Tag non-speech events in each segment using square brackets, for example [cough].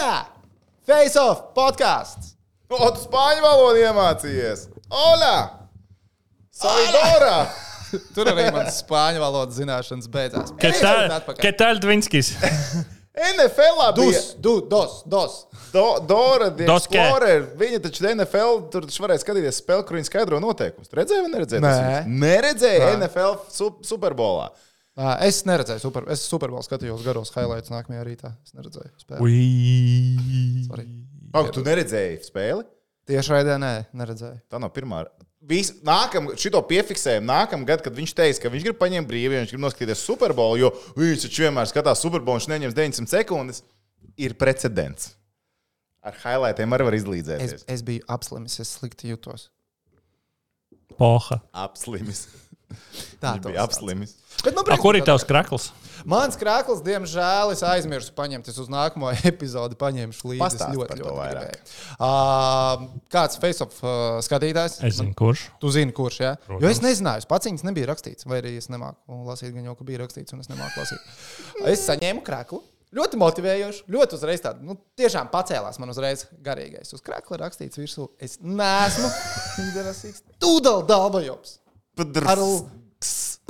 Hola! Face off podkāsts! O, tu spāņu valodu iemācījies! Ola! Salidora! [laughs] Tur arī manas spāņu valodas zināšanas beidzās. ¿Qué Ejam tal, atpakaļ. ¿Qué tal Dvinskis? [laughs] NFL bija Dus, du, dos, dos. Do, Dora, the Dos kē? Explorer. Viņa taču NFL, tur taču varēja skatīties spēli, kur viņi skaidro noteikumus. Tu Redzēji vai neredzēji? Nē. Neredzēji Nē. NFL su- Superbolā. Es neredzēju, super, es superbolu skatījos garos highlights nākamajā rītā. Es neredzēju spēli. Ak, tu neredzēji spēli? Tieši raidē, nē, neredzēju. Tā nav pirmā. Vis, nākam, šito piefiksējam nākamā gada, kad viņš teica, ka viņš grib paņemt brīvi, viņš grib noskatīties Superbolu, jo viņš taču vienmēr skatās Superbolu, viņš neņems 900 sekundes. Ir precedents. Ar highlightiem arī var Es, izlīdzēties. es biju apslimis, es slikti jutos. Poha. Apslimis. Tā to bija apslimis. Nu, A, kur ir tavs krakls? Mans krāklis, diemžēl, es aizmirsu paņemt. Es uz nākamo [laughs] epizodi paņemšu līdzi. Pastāsti ļoti, ļoti gribēju. Uh, kāds face-off uh, skatītājs? Es zinu, kurš. Tu zini, kurš, jā? Protams. Jo es nezināju, pats viņas nebija rakstīts, vai arī es nemāku lasīt, gan jau, ka bija rakstīts, un es nemāku lasīt. Es saņēmu krāklu. Ļoti motivējoši, ļoti uzreiz tādu, nu, tiešām pacēlās man uzreiz garīgais. Uz krākla rakstīts virsū, es neesmu [laughs] interesants. Tūdaļ dalbajums. Ar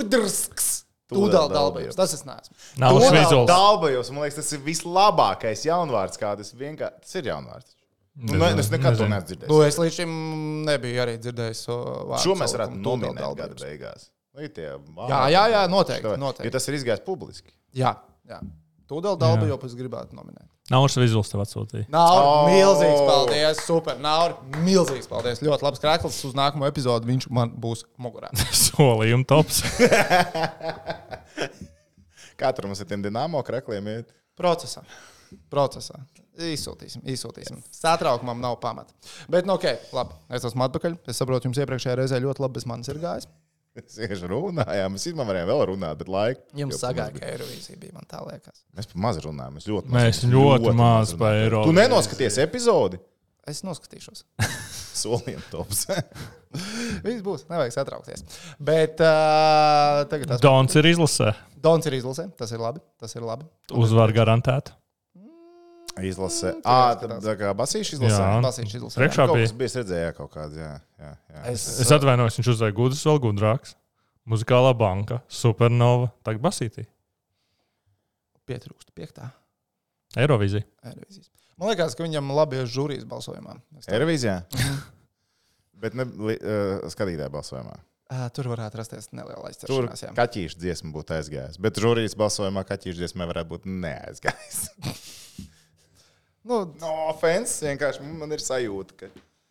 Pdrsks. Tūdaļ dalbajums. Tas es neesmu. Nav vizuāls. Dalbajos, man liekas, tas ir vislabākais jaunvārds, kāds vienkārši. Tas ir jaunvārds. Nu, ne, es nekad to nezinu. neesmu dzirdējis. Nu, es līdz šim nebiju arī dzirdējis šo vārdu. Šo mēs varētu nominēt gada beigās. Tie Jā, jā, jā, noteikti. Jo noteikti. tas ir izgājis publiski. Jā, jā. Tūdaļ dalbajums es gribētu nominēt. Nav šis vizuāls tev atsūtīja. Nav Oh. milzīgs paldies, super. Nav milzīgs paldies. Ļoti labs krāklis. Uz nākamo epizodu viņš man būs mugurā. [laughs] Solījuma tops. [laughs] Kā tur mums ar tiem dināmo krekliem iet? Procesā. Procesā. Izsūtīsim, izsūtīsim. Satraukumam nav pamata. Bet, nu, ok, labi. Es esmu atpakaļ. Es saprotu, jums iepriekšējā reizē ļoti labi bez manis ir gājis. Vienkārši runājām. Mēs īstenībā varējām vēl runāt, bet laika. Jums sagāja, ka Eirovīzija bija, man tā liekas. Mēs par maz runājām. Mēs ļoti, Mēs mēs ļoti maz par runājām. Eiro. Tu nenoskaties epizodi? Es noskatīšos. [laughs] Solījām tops. [laughs] Viss būs, nevajag satraukties. Bet uh, tagad tas Dons ir izlasē. Dons ir izlasē. Tas ir labi. Tas ir labi. Uzvar garantēta. Izlase. Ā, tad tā kā basīši izlasē. Jā. Basīši izlasē. Priekšā bija. es redzēju, jā, kaut kāds, jā. jā, jā. Es, Es atvainojos, viņš uzvarēja gudrs, vēl gudrāks. Muzikālā banka, supernova, tagad basītī. pietrūkstu piektā. Eirovīzija. Eirovīzijas. Man liekas, ka viņam labi ir žūrijas balsojumā. Tā- Eirovīzijā? [laughs] Bet ne uh, skatītāju balsojumā. Ā, Tur varētu rasties neliela Tur aizķeršanās. jā. kaķīša dziesma būtu aizgājusi. Bet žūrijas balsojumā kaķīša dziesma varētu būt neaizgājusi. [laughs] Nu, no offense, vienkārši man ir sajūta, ka.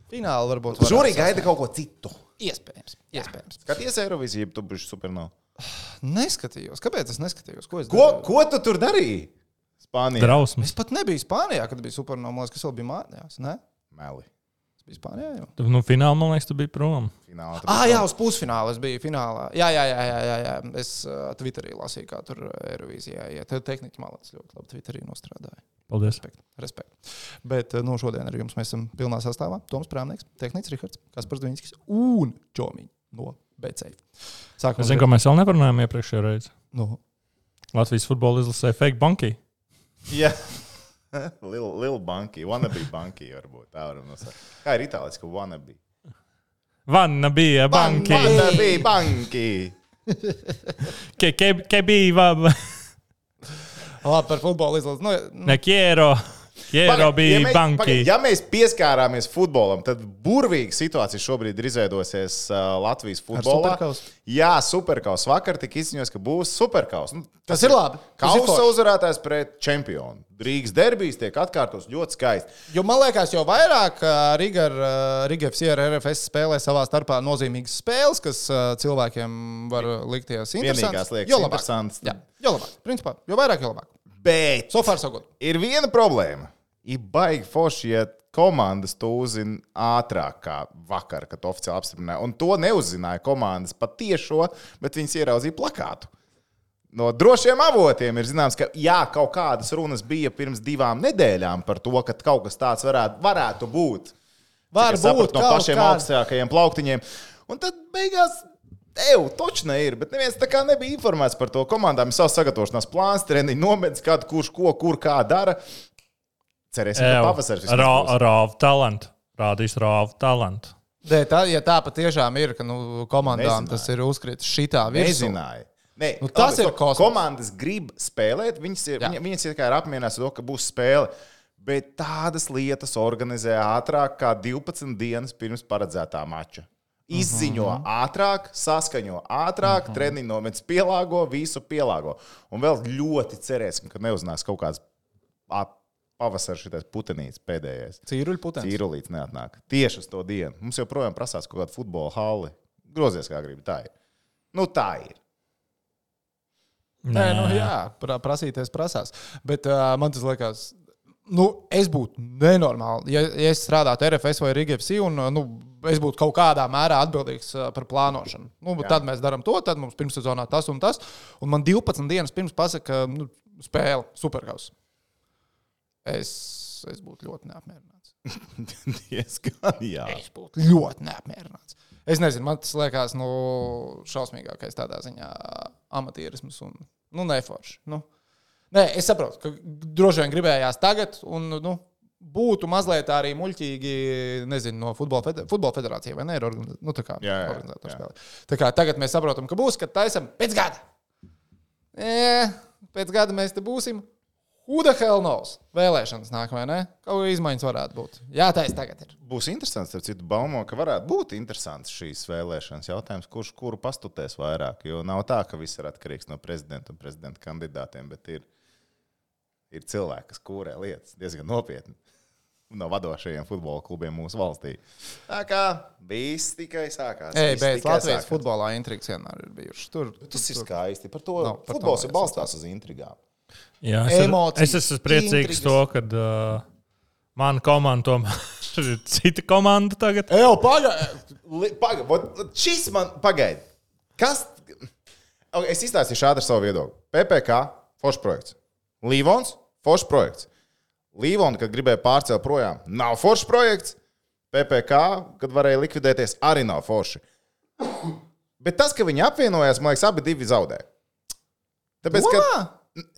fināli varbūt. Žūrija gaida kaut ko citu. Iespējams. Iespējams. Skaties Eirovīziju, tu būsi supernovs. Neskatījos. Kāpēc es neskatījos? Ko es Ko, darīju? ko tu tur darīji? Spānijā. Drausmas. Es pat nebiju Spānijā, kad bija supernovs, kas vēl bija mājās. Ne? Meli. Es biju Spānijā jau. Tu, Nu, finālā, man liekas, tu biji prom. Finālā. Ah, jā, uz pusfināla es biju finālā. Jā, jā, jā, jā, jā, jā. Es uh, Twitterī lasīju, kā tur Eirovīzijā. Ja. Te tehniski malāts ļoti labi Twitterī nostrādāja. Paldies. Respekt. Respekt. Bet uh, no šodien ar jums mēs esam pilnā sastāvā. Toms Prāmnieks, Tehnicis Rihards, Kaspars Dviņskis un Čomiņš no BC. Sākam Es zinu, ka mēs vēl neparunājām iepriekšējā reizē. no. Latvijas futbola izlasē fake banki. Jā. Liela [laughs] lil banki, wannabe banki varbūt. Tā varam nosaukt. Kā ir itāliski wannabe? Vanna bija banki. Wannabe banki. Ke, ke, ke bija. Labi, par futbolu izlases. Nu, nu, Ne. Quiero Pagaid, bija mēs, banki. pagaid, ja mēs pieskārāmies futbolam, tad burvīga situācija šobrīd ir izveidojusies uh, Latvijas futbolā. Superkausu? Jā, superkaus. Vakar tika izziņots, ka būs superkaus. Nu, tas ir labi. Tas ir Kausa forši. uzvarētājs pret čempionu. Rīgas derbijas tiek atkārtots ļoti skaisti. Jo man liekas, jo vairāk Riga, ar, RFS spēlē savā starpā nozīmīgas spēles, kas ā, cilvēkiem var likties interesantas. jo labāk. jo labāk. Principā, jo vairāk, jo labāk. Bet So far, so good. ir viena problēma. Ir baigi forši, ja komandas to uzzina ātrāk kā vakar, kad oficiāli apstiprināja. Un to neuzzināja komandas patiešo, bet viņas ieraudzīja plakātu. No drošiem avotiem ir zināms, ka jā, kaut kādas runas bija pirms divām nedēļām par to, ka kaut kas tāds varētu, varētu būt. Var Cik es sapratu būt no pašiem kāds- augstākajiem plauktiņiem. Un tad beigās. Tev točna ir, bet neviens tā kā nebija informēts par to. Komandām ir savs sagatavošanās plāns, treniņš, nomets, kad kurš ko, kur kā dara. Cerēsim, ka pavasaris vismaz būs. Rāvu talantu. Rādīs rāvu talantu. Dē, tā, ja tā patiešām ir, ka nu, komandām Nezināju. tas ir uzkritis šitā virsū. Nezināju. Nē, Nu, tas labi, ir ko- kosmos. Komandas grib spēlēt, viņas ir, viņa, viņas ir, ir apmierināts ar to, ka būs spēle. Bet tādas lietas organizē ātrāk, kā 12 dienas pirms paredzētā mača. Izziņo uh Mhm. -huh. ātrāk, saskaņo ātrāk, uh -huh. treniņu nomets pielāgo, visu pielāgo. Un vēl ļoti cerēsim, ka neuznāks kaut kāds pavasara šitais putenīts pēdējais. Cīruļu putekļi. Cīrulīts neatnāk. Tieši uz to dienu. Mums joprojām prasās kaut kāda futbola halli. Grozies, kā gribi. Tā ir. Nu, tā ir. Nē, nu, jā, pra, prasīties prasās. Bet uh, man tas liekas, nu, es būtu nenormāli. Ja, ja es strādātu RFS vai RIGFC, un nu, es būtu kaut kādā mērā atbildīgs par plānošanu. Nu, tad mēs darām to, tad mums pirmssezonā tas un tas. Un man 12 dienas pirms pasaka, nu, spēle, superkaus. Es, es būtu ļoti neapmierināts. [laughs] Diezgan, jā. Es būtu ļoti neapmierināts. Es nezinu, man tas liekas, nu, šausmīgākais tādā ziņā amatierisms un nu, neforši. Nu. Nē, es saprotu, ka droši vien gribējās tagad, un nu, būtu mazliet arī muļķīgi, nezinu, no futbola, feder futbola federācija vai ne, ir organizēta. Nu, tā kā Jā, jā, jā. spēle. Tā kā tagad mēs saprotam, ka būs, kad taisam pēc gada. E, pēc gada mēs te būsim. Hell knows? Vēlēšanas nāk, vai ne? Kaut kā izmaiņas varētu būt. Jā, ir tagad. Ir. Būs interesants, starp citu, baumo, ka varētu būt interesants šīs vēlēšanas. Jautājums, kurš kuru pastutēs vairāk? Jo nav tā, ka viss ir atkarīgs no prezidenta un prezidenta kandidātiem, bet ir, ir cilvēki, kas kūrē lietas diezgan nopietni. [laughs] No vadošajiem futbola klubiem mūsu valstī. Tā kā viss tikai sākās. Viss bet Latvijas sākās. futbolā intrigas vienmēr ir bijušas. Tur Tas ir skaisti. Par to Nav, par to futbols ir vairs balstās uz intrigām. Jā, es, Emocijas, es esmu priecīgs intrigas. to, ka uh, mana komanda tomēr [laughs] ir cita komanda tagad. Ej, pagaidi! Pagaidi, šis man pagaidi. Kas? Es izstāstīšu šādu savu viedokli. PPC, Foršs projekts. Līvons, Foršs projekts. Līvons, kad gribēja pārcelt projām, nav Foršs projekts. PPC, kad varēja likvidēties, arī nav Forši. Bet tas, ka viņi apvienojās, man liekas, abi divi zaudē. Tāpēc, ka Domā?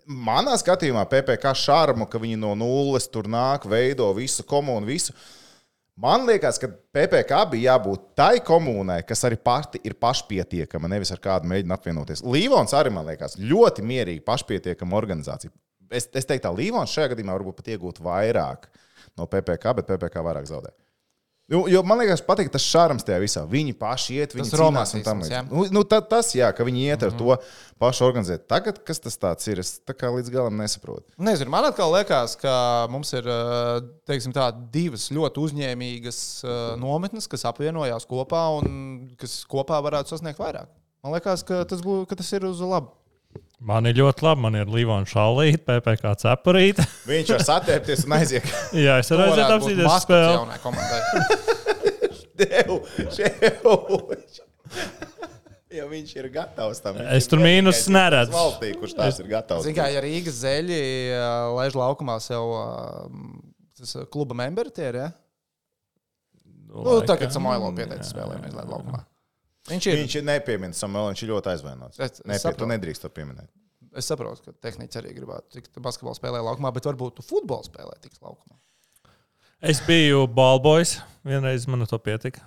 manā skatījumā PPC šarmu, ka viņi no nulles tur nāk, veido visu komunu, visu. Man liekas, ka PPC bija jābūt tai komunai, kas arī pati ir pašpietiekama, nevis ar kādu mēģina apvienoties. Līvons arī, man liekas, ļoti mierīgi pašpietiekama organizācija. Es, es teiktu, ka Līvons šajā gadījumā varbūt pat iegūtu vairāk no PPC, bet PPC vairāk zaudē. Jo, jo man liekas, patīk tas šārams tajā visā. Viņi paši iet, viņi cīnās un tam līdzīgi. Nu, nu, tā, tas, jā, ka viņi iet ar mm -hmm. to pašu organizēt. Tagad, kas tas tāds ir, es tā kā līdz galam nesaprotu. Nezinu, man atkal liekas, ka mums ir eh, teiksim, tā, divas ļoti uzņēmīgas eh, nometnes, kas apvienojās kopā un kas kopā varētu sasniegt vairāk. Man liekas, ka tas, ka tas ir uz labu. Man ir ļoti labi, man ir Līvona šalīte, PPC cepurīte. [laughs] Viņš var satēpties un aiziet. Jā, es arī aiziet apsīties spēli. jaunai komandai. [laughs] Devu, ševu. Ja viņš ir gatavs tam, viņš Es tur mīnus neredzu. Valstī, kurš tās ir gatavs. Ziniet, kā ja Rīgas zeļi eh, laiž laukumā sev eh, tas eh, kluba memberi tie ir. Ja? Nu, tagad Samoilo pieteicis spēlējumu izlaid laukumā. Viņš ir. Viņš ir nepiemins Samuelu, viņš ir ļoti aizvainots. Es- es Nepie, tu nedrīkst to pieminēt. Es saprotu, ka tehniski arī gribētu tikt basketbolu spēlē laukumā, bet varbūt tu futbolu spēlē tiks laukumā. Es biju balbojs, vienreiz man to pietika.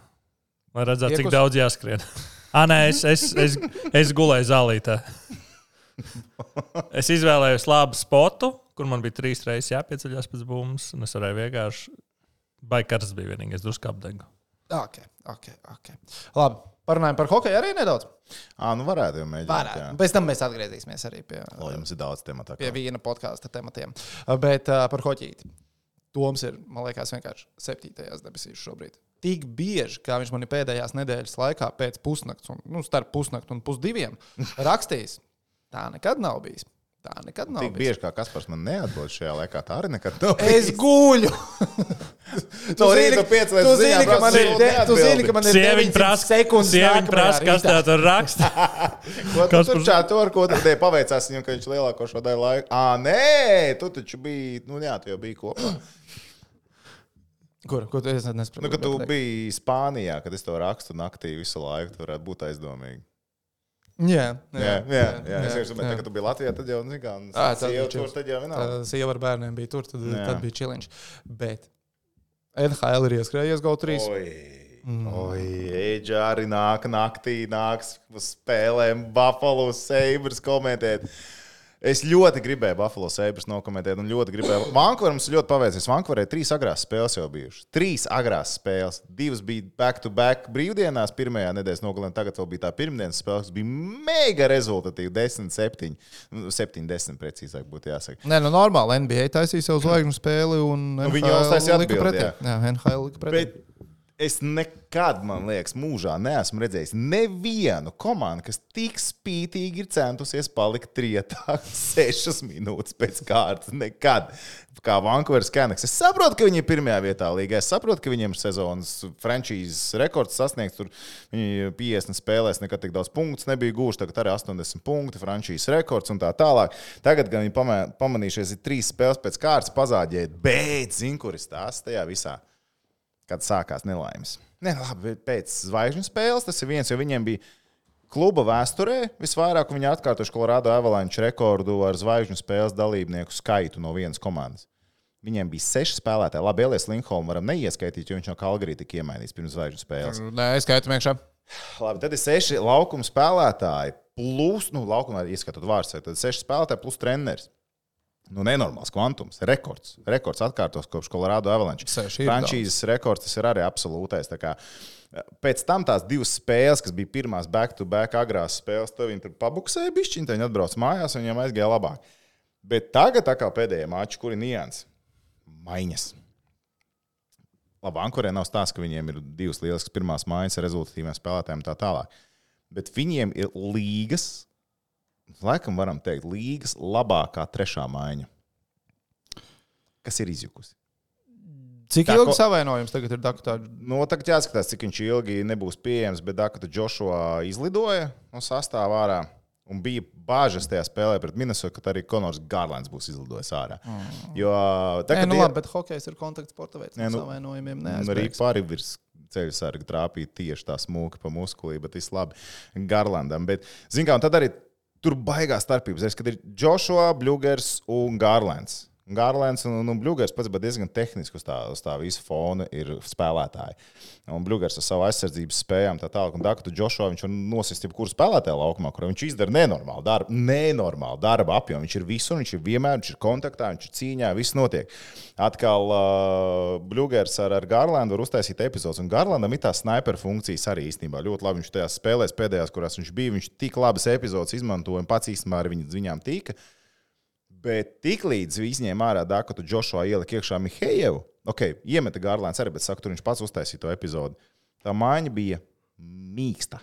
Lai redzētu, cik daudz jāskrien. Ah, nē, es, es, es, es gulēju zālītē. Es izvēlējos labu spotu, kur man bija trīs reizes jāpieceļās pēc bumbas, un es varēju vienkārši. Baigars bija vienīgais, drusku apdegu. Ok, ok, ok. Labi, parunājam par hokeju arī nedaudz. Ā, nu varētu jau mēģināt. Varētu. jā. Pēc tam mēs atgriezīsimies arī pie, O, jums ir daudz tematu. pie viena podkāstu tematiem. Bet uh, par hoķīti. Toms ir, man liekas, vienkārši septītajās debesīs šobrīd. Tik bieži, kā viņš man ir pēdējās nedēļas laikā, pēc pusnakts, un, nu, starp pusnakti un pusdiviem, rakstījis. Tā nekad nav bijis. Tā nekad nav Tik bieži kā Kaspars man neatbild šajā laikā, tā arī nekad nav. Es guļu! No rīta piecēlies tu uz ziņām, zini, ka man ir, prasa, de, tu zini, ka man ir Sieviņa 900 prasa, sekundes. sieviņa prasa kas tā tur raksta. [laughs] Ko tu Kas tur čātu ar ko tad paveicās viņam, ka viņš lielāko šo daļu laika? Ā, nē, tu taču biji, nu jā, tu jau biji kopā. Kur? Ko tu es nesaprotu? Nu, kad tu biji Spānijā, kad es to rakstu naktī visu laiku, tu varētu būt aizdomīgi. Jā, Jā, jā, jā. Es vienkārši domāju, ka tu biji Latvijā, tad jau, zini, kā, un Ā, tad sieva bija tur, tad jau vienalga. Tā sieva ar bērniem bija tur, tad, Jā. tad bija čiliņš. Bet NHL ir ieskrējies GO 3. Oi, oi, Eģa arī nāk naktī, nāks uz spēlēm, Buffalo Sabres komentēt. Es ļoti gribēju Buffalo Sabres nokomentēt, un ļoti gribēju. Ir ļoti paveicies. Vankūverā ir trīs agrās spēles jau bijušas. Trīs agrās spēles. Divas bija back-to-back brīvdienās, pirmajā nedēļas nogalē, tagad vēl bija tā pirmdienas spēle, kas bija mega rezultatīva. 10, 7, 7, 10 precīzāk būtu jāsaka. Nē, nu normāli. NBA taisīja savu zvaigžņu spēli, un Nu, viņi jau uztaisīja lika atbildi, pretī. Jā, NHL lika pretī. Bet es nekad, man liekas, mūžā neesmu redzējis nevienu komandu, kas tik spītīgi ir centusies palikt trietā [laughs] sešas minūtes pēc kārtas. Nekad. Kā Vankūveras Canucks. Es saprotu, ka viņi ir pirmajā vietā līgā. Es saprotu, ka viņiem sezonas frančīzes rekords sasniegts. Tur viņi 50 spēlēs nekad tik daudz punktu nebija gūši. Tagad arī 80 punkti, frančīzes rekords un tā tālāk. Tagad gan viņi pamanījušies, ir trīs spēles pēc kārtas pazāģēt. Bet, zin, kur ir stāsts tajā visā? Kad sākās nelaimes. Ne, labi, pēc zvaigžņu spēles tas ir viens, jo viņiem bija kluba vēsturē visvairāk, viņi atkārtojuši Colorado Avalanche rekordu ar zvaigžņu spēles dalībnieku skaitu no vienas komandas. Viņiem bija seši spēlētāji. Labi, Elias Linkholm varam neieskaitīt, jo viņš no Kalgarī tika iemainīts pirms zvaigžņu spēles. Nē, skaitu iekšā. Labi, tad ir seši laukuma spēlētāji, plus, nu, laukumā ieskatot vārds, tad seši spēlētāji plus treneris. Nu, nenormāls kvantums, rekords. Rekords atkārtos kopš Colorado Avalanche. Frančīzes rekords tas ir arī absolūtais. Eh, Pēc tam tās divas spēles, kas bija pirmās back-to-back agrās spēles, tad viņi tur pabuksēja bišķiņu, viņi atbrauca mājās un viņiem aizgāja labāk. Bet tagad, kā pēdējie mači, kur ir nianses, maiņas. Labi, Ankurē nav stāsts, ka viņiem ir divas lielas pirmās mājas ar rezultātīviem spēlētājiem un tā tālāk. Bet viņiem ir līgas, laikam varam teikt, līgas labākā trešā maiņa, kas ir izjukusi. Cik Tā ilgi ko- savainojums tagad ir Dakotā? Nu, tagad jāskatās, cik viņš ilgi nebūs pieejams, bet Dakota Joshua izlidoja no sastāvā ārā. Un bija bāžas tajā spēlē pret Minnesotu, ka arī Konors Gārlands būs izlidojis ārā. Jo Nē, tagad nu ir- labi, bet hokejs ir kontaktsporta veids. Nē, No nu, savainojumiem Un arī pāri virs ceļa sarga trāpīja tieši tā smūga pa muskulī, bet viss labi Garlandam. Bet, zin kā, un tad arī tur baigās starpības. Es, kad ir Joshua, Bluegers un Garlands. Garlands un, un Bluegers pats bija diezgan tehniski uz tā, uz tā visa fona ir spēlētāji. Un Bluegers ar savu aizsardzības spējām tā tālāk. Un Dakota Joshua viņš nosist jebkuru spēlētāju laukumā, kur viņš izdara nenormālu darbu, nenormālu darbu apjomu. Viņš ir visur, viņš ir vienmēr, viņš ir kontaktā, viņš ir cīņā, viss notiek. Atkal uh, Bluegers ar, ar Garlandu var uztaisīt epizodus, un Garlandam ir tā sniper funkcijas arī īstenībā ļoti labi. Viņš tajās spēlēs pēdējās, kurās viņš bija, viņš tik labas epizodes izmantoja un pats īstenībā ar viņu ziņām tika. Bet tiklīdz izņēma ārā Dakota Joshua ielika iekšā Mihēju, ok, iemeta Gārlēns arī, bet saka, tur viņš pats uztaisīja to epizodi. Tā mājiņa bija mīksta.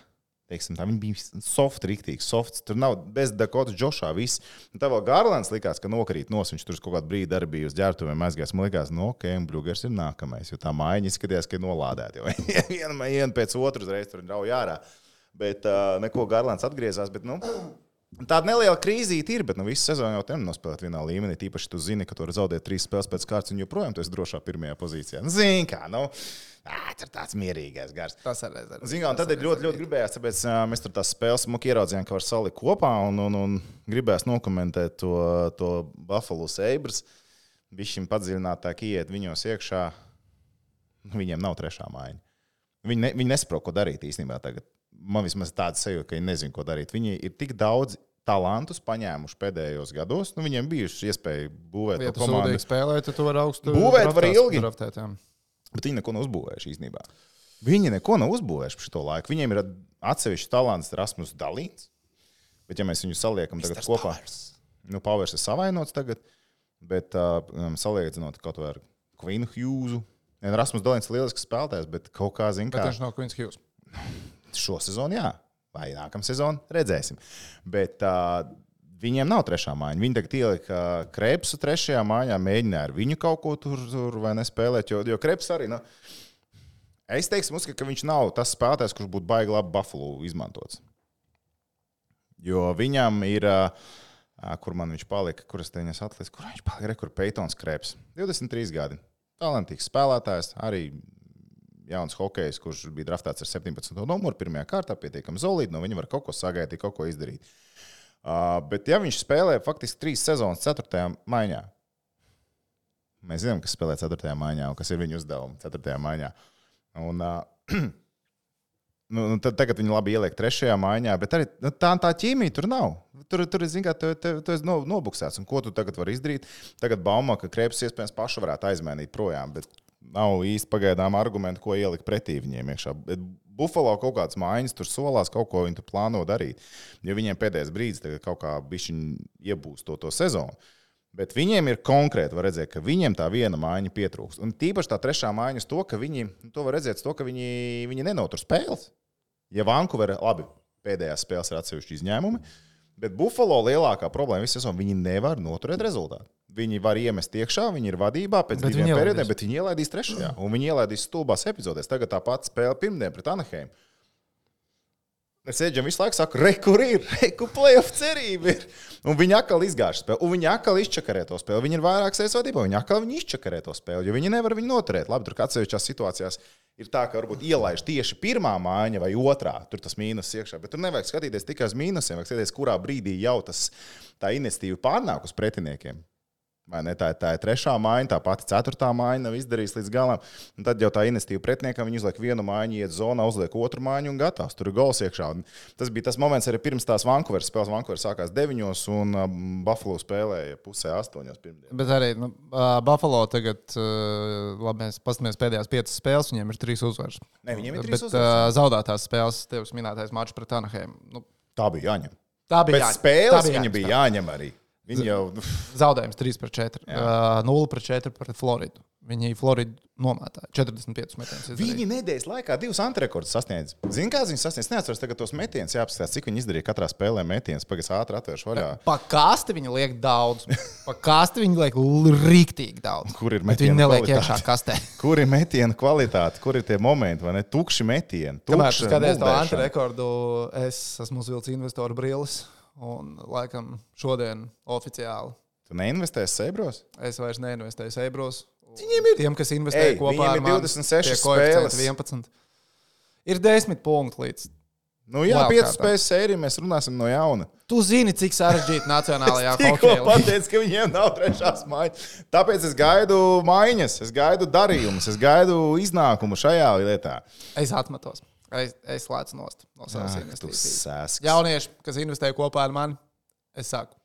Teiksim, tā bija soft, rīktīga, soft. Tur nav bez Dakota Joshua viss. Un tā vēl Gārlēns likās, ka nokrīt nos. Viņš tur kaut kādu brīdi arī bija uz ģērbtuvēm aizgājis. Man liekas, no ok, un Brūgers ir nākamais, jo tā mājiņa izskatījās, ka ir nolādēta. Jo [laughs] viena viena pēc otras reizes tur rauj ārā. Bet uh, neko Gārlēns atgriezās. Bet, nu, Tāda neliela krīzīte ir, bet nu, visu sezonu jau tam nospēlēt vienā līmenī. Tīpaši tu zini, ka tu vari zaudēt trīs spēles pēc kārtas, un joprojām tu esi drošā pirmajā pozīcijā. Nu, Zini, kā, nu, ā, tas ir tāds mierīgais gars. Tas arī ir. Zini, kā, un tad ir ļoti, ļoti gribējās, tāpēc ā, mēs tur tās spēles muki ieraudzījām, ka var salikt kopā, un, un, un gribējās nokomentēt to, to Buffalo Sabres. Viņam padziļinātāk iet viņos iekšā. Nu, Viņiem nav trešā māja. Viņi, ne, viņi nesaprot, ko darīt īstenībā tagad. Man vismaz tāda sajūta, ka viņi nezina, ko darīt. Viņi ir tik daudz talantus paņēmuši pēdējos gados. Nu, viņiem bijuši iespēja būvēt Ja to komandu. sūdīgi spēlē, tad tu vari augstu Būvēt var draftās- ilgi. draftēt, jā. Bet viņi neko nav uzbūvējuši īstenībā. Viņi neko nav uzbūvējuši par šo laiku. Viņiem ir atsevišķs talants, Rasmus Dalīns. Bet, ja mēs viņus saliekam tagad Misters kopā, Powers. nu, Pāvers ir savainots tagad, bet uh, um, salīdzinot kaut ko ar Kvinu Hjūzu. Ne, Rasmus Dalīns ir lielisks spēlētājs, bet kaut kā zina, Bet kā viņš nav Queens Hughes. Šo sezonu, jā, vai nākamā sezona, redzēsim. Bet uh, viņiem nav trešā māja. Viņi tagad ielika krepsu trešajā mājā, mēģināja ar viņu kaut ko tur, tur vai nespēlēt. Jo, jo kreps arī. Nu, es teiktu, ka viņš nav tas spēlētājs, kurš būtu baigi labi Buffalo izmantots. Jo viņam ir. Uh, kur man viņš palika, kuras teņas atlicis, kur viņš palika, re, kur Peitons Kreps. 23 gadi. Talantīgs spēlētājs, arī jauns hokejs, kurš bija draftāts ar 17. numuru, pirmajā kārtā pietiekami solīti. No viņa var kaut ko sagaidīt, kaut ko izdarīt. Uh, bet, ja viņš spēlē faktiski trīs sezonas, ceturtajā maiņā, mēs zinām, kas spēlē ceturtajā maiņā un kas ir viņa uzdevumi ceturtajā maiņā. Un, uh, [clears throat] nu, tad, tagad viņi labi ieliek trešajā maiņā, bet arī nu, tā, tā ķīmija tur nav. Tur, tur zin, kā, tu, tu, tu esi no, nobuksēts. Un ko tu tagad vari izdarīt? Tagad baumā, ka krēpes iespējams pašu varētu aizmainīt projām. Bet nav īsti pagaidām argumentu, ko ielikt pretī viņiem iekšā. Bet Buffalo kaut kādas mājas tur solās, kaut ko viņi plāno darīt. Jo viņiem pēdējais brīdis kaut kā iebūs to, to sezonu. Bet viņiem ir konkrēti, var redzēt, ka viņiem tā viena mājiņa pietrūkst. Un tīpaši tā trešā mājiņa, to, ka viņi, to var redzēt, to, ka viņi, viņi nenotur spēles. Ja Vankūverā, labi, pēdējās spēles ir atsevišķi izņēmumi, bet Buffalo lielākā problēma visā sezonā, viņi nevar noturēt rezultātu. Viņi var iemest iekšā, viņi ir vadībā pēc Bet diviem periodiem, bet viņi ielaidīs trešajā. Un viņi ielaidīs stulbās epizodēs. Tagad tā pati spēle pirmdien pret Anaheim. Es sēžam visu laiku, saku, re, kur ir, re, kur playoff cerība ir. Un viņi atkal izgāž spēli, un viņi atkal izčakarē to spēli. Viņi ir vairāk sēžot vadībā, viņi atkal viņi izčakarē to spēli, jo viņi nevar viņu noturēt. Labi, tur atsevišķās situācijās ir tā, ka varbūt ielaiž tieši pirmā mājiņa vai otrā, tur tas mīnus iekšā. Bet tur nevajag skatīties tikai uz mīnusiem, vajag skatīties, kurā brīdī jau tas tā investīva pārnāk uz pretiniekiem. Ne? Tā, ir- tā ir trešā mājiņa, tā pati ceturtā mājiņa nav izdarījusi līdz galam. Un tad jau tā investīva pretiniekam, viņi uzliek vienu mājiņu, iet zonā, uzliek otru mājiņu un gatavs. Tur ir gols iekšā. Un tas bija tas moments arī pirms tās Vankūveras spēles. Vankūverā sākās 9 un um, Buffalo spēlēja pusē 8 pirmdien. Bet arī nu, Buffalo tagad, labi, mēs paskatāmies pēdējās piecas spēles, viņiem ir trīs uzvaras. Ne, viņiem ir Bet trīs uzvaras. uh, zaudētās spēles, tevis minētais mačs pret Anaheim. Nu, Tā bija jāņem. tā bija Pēc jā- spēles tā bija viņa bija jāņem arī. Viņi jau. nu, Zaudējums 3 pret 4. Jā. Uh, 0 pret 4 pret Floridu. Viņi Floridu nomētāja 45 metienus. Viņi nedēļas laikā divus antrekordus sasniedz. Zini, kā viņi sasniedz? Neatceros tagad tos metienus, jāapskatās, cik viņi izdarīja katrā spēlē metienus. Pagaidām ātri atvēršu vaļā. Pa kāsti viņi liek daudz. Pa kāsti viņi liek rīktīgi daudz. Kur ir Bet viņi metienu neliek kvalitāte? iekšā kastē. [laughs] Kur ir metiena kvalitāte, kur ir tie momenti, vai ne? Tukši metieni. Kamēr tukša tu skaties to muldēšana. antirekordu, es esmu uzvilcis investoru brilles. Un, laikam, šodien oficiāli Tu neinvestēsi Seibros? es vairs neinvestēju Eibros. Viņiem ir- Tiem, kas investē Ej, kopā ar ir mani, 26 tie koeficienti spēles. 11. Ir 10 punkti līdz. Nu, jā, Wildcardā. piecas spēles sēriju mēs runāsim no jauna. Tu zini, cik sarežģīta [laughs] nacionālajā hokeja līnija. pateicu, ka viņiem nav trešās maiņas. Tāpēc es gaidu maiņas, es gaidu darījumus, es gaidu iznākumu šajā lietā. Es atmetos. Es, es lēcu nost no savas investīcijas. Jaunieši, kas investē kopā ar mani, es saku,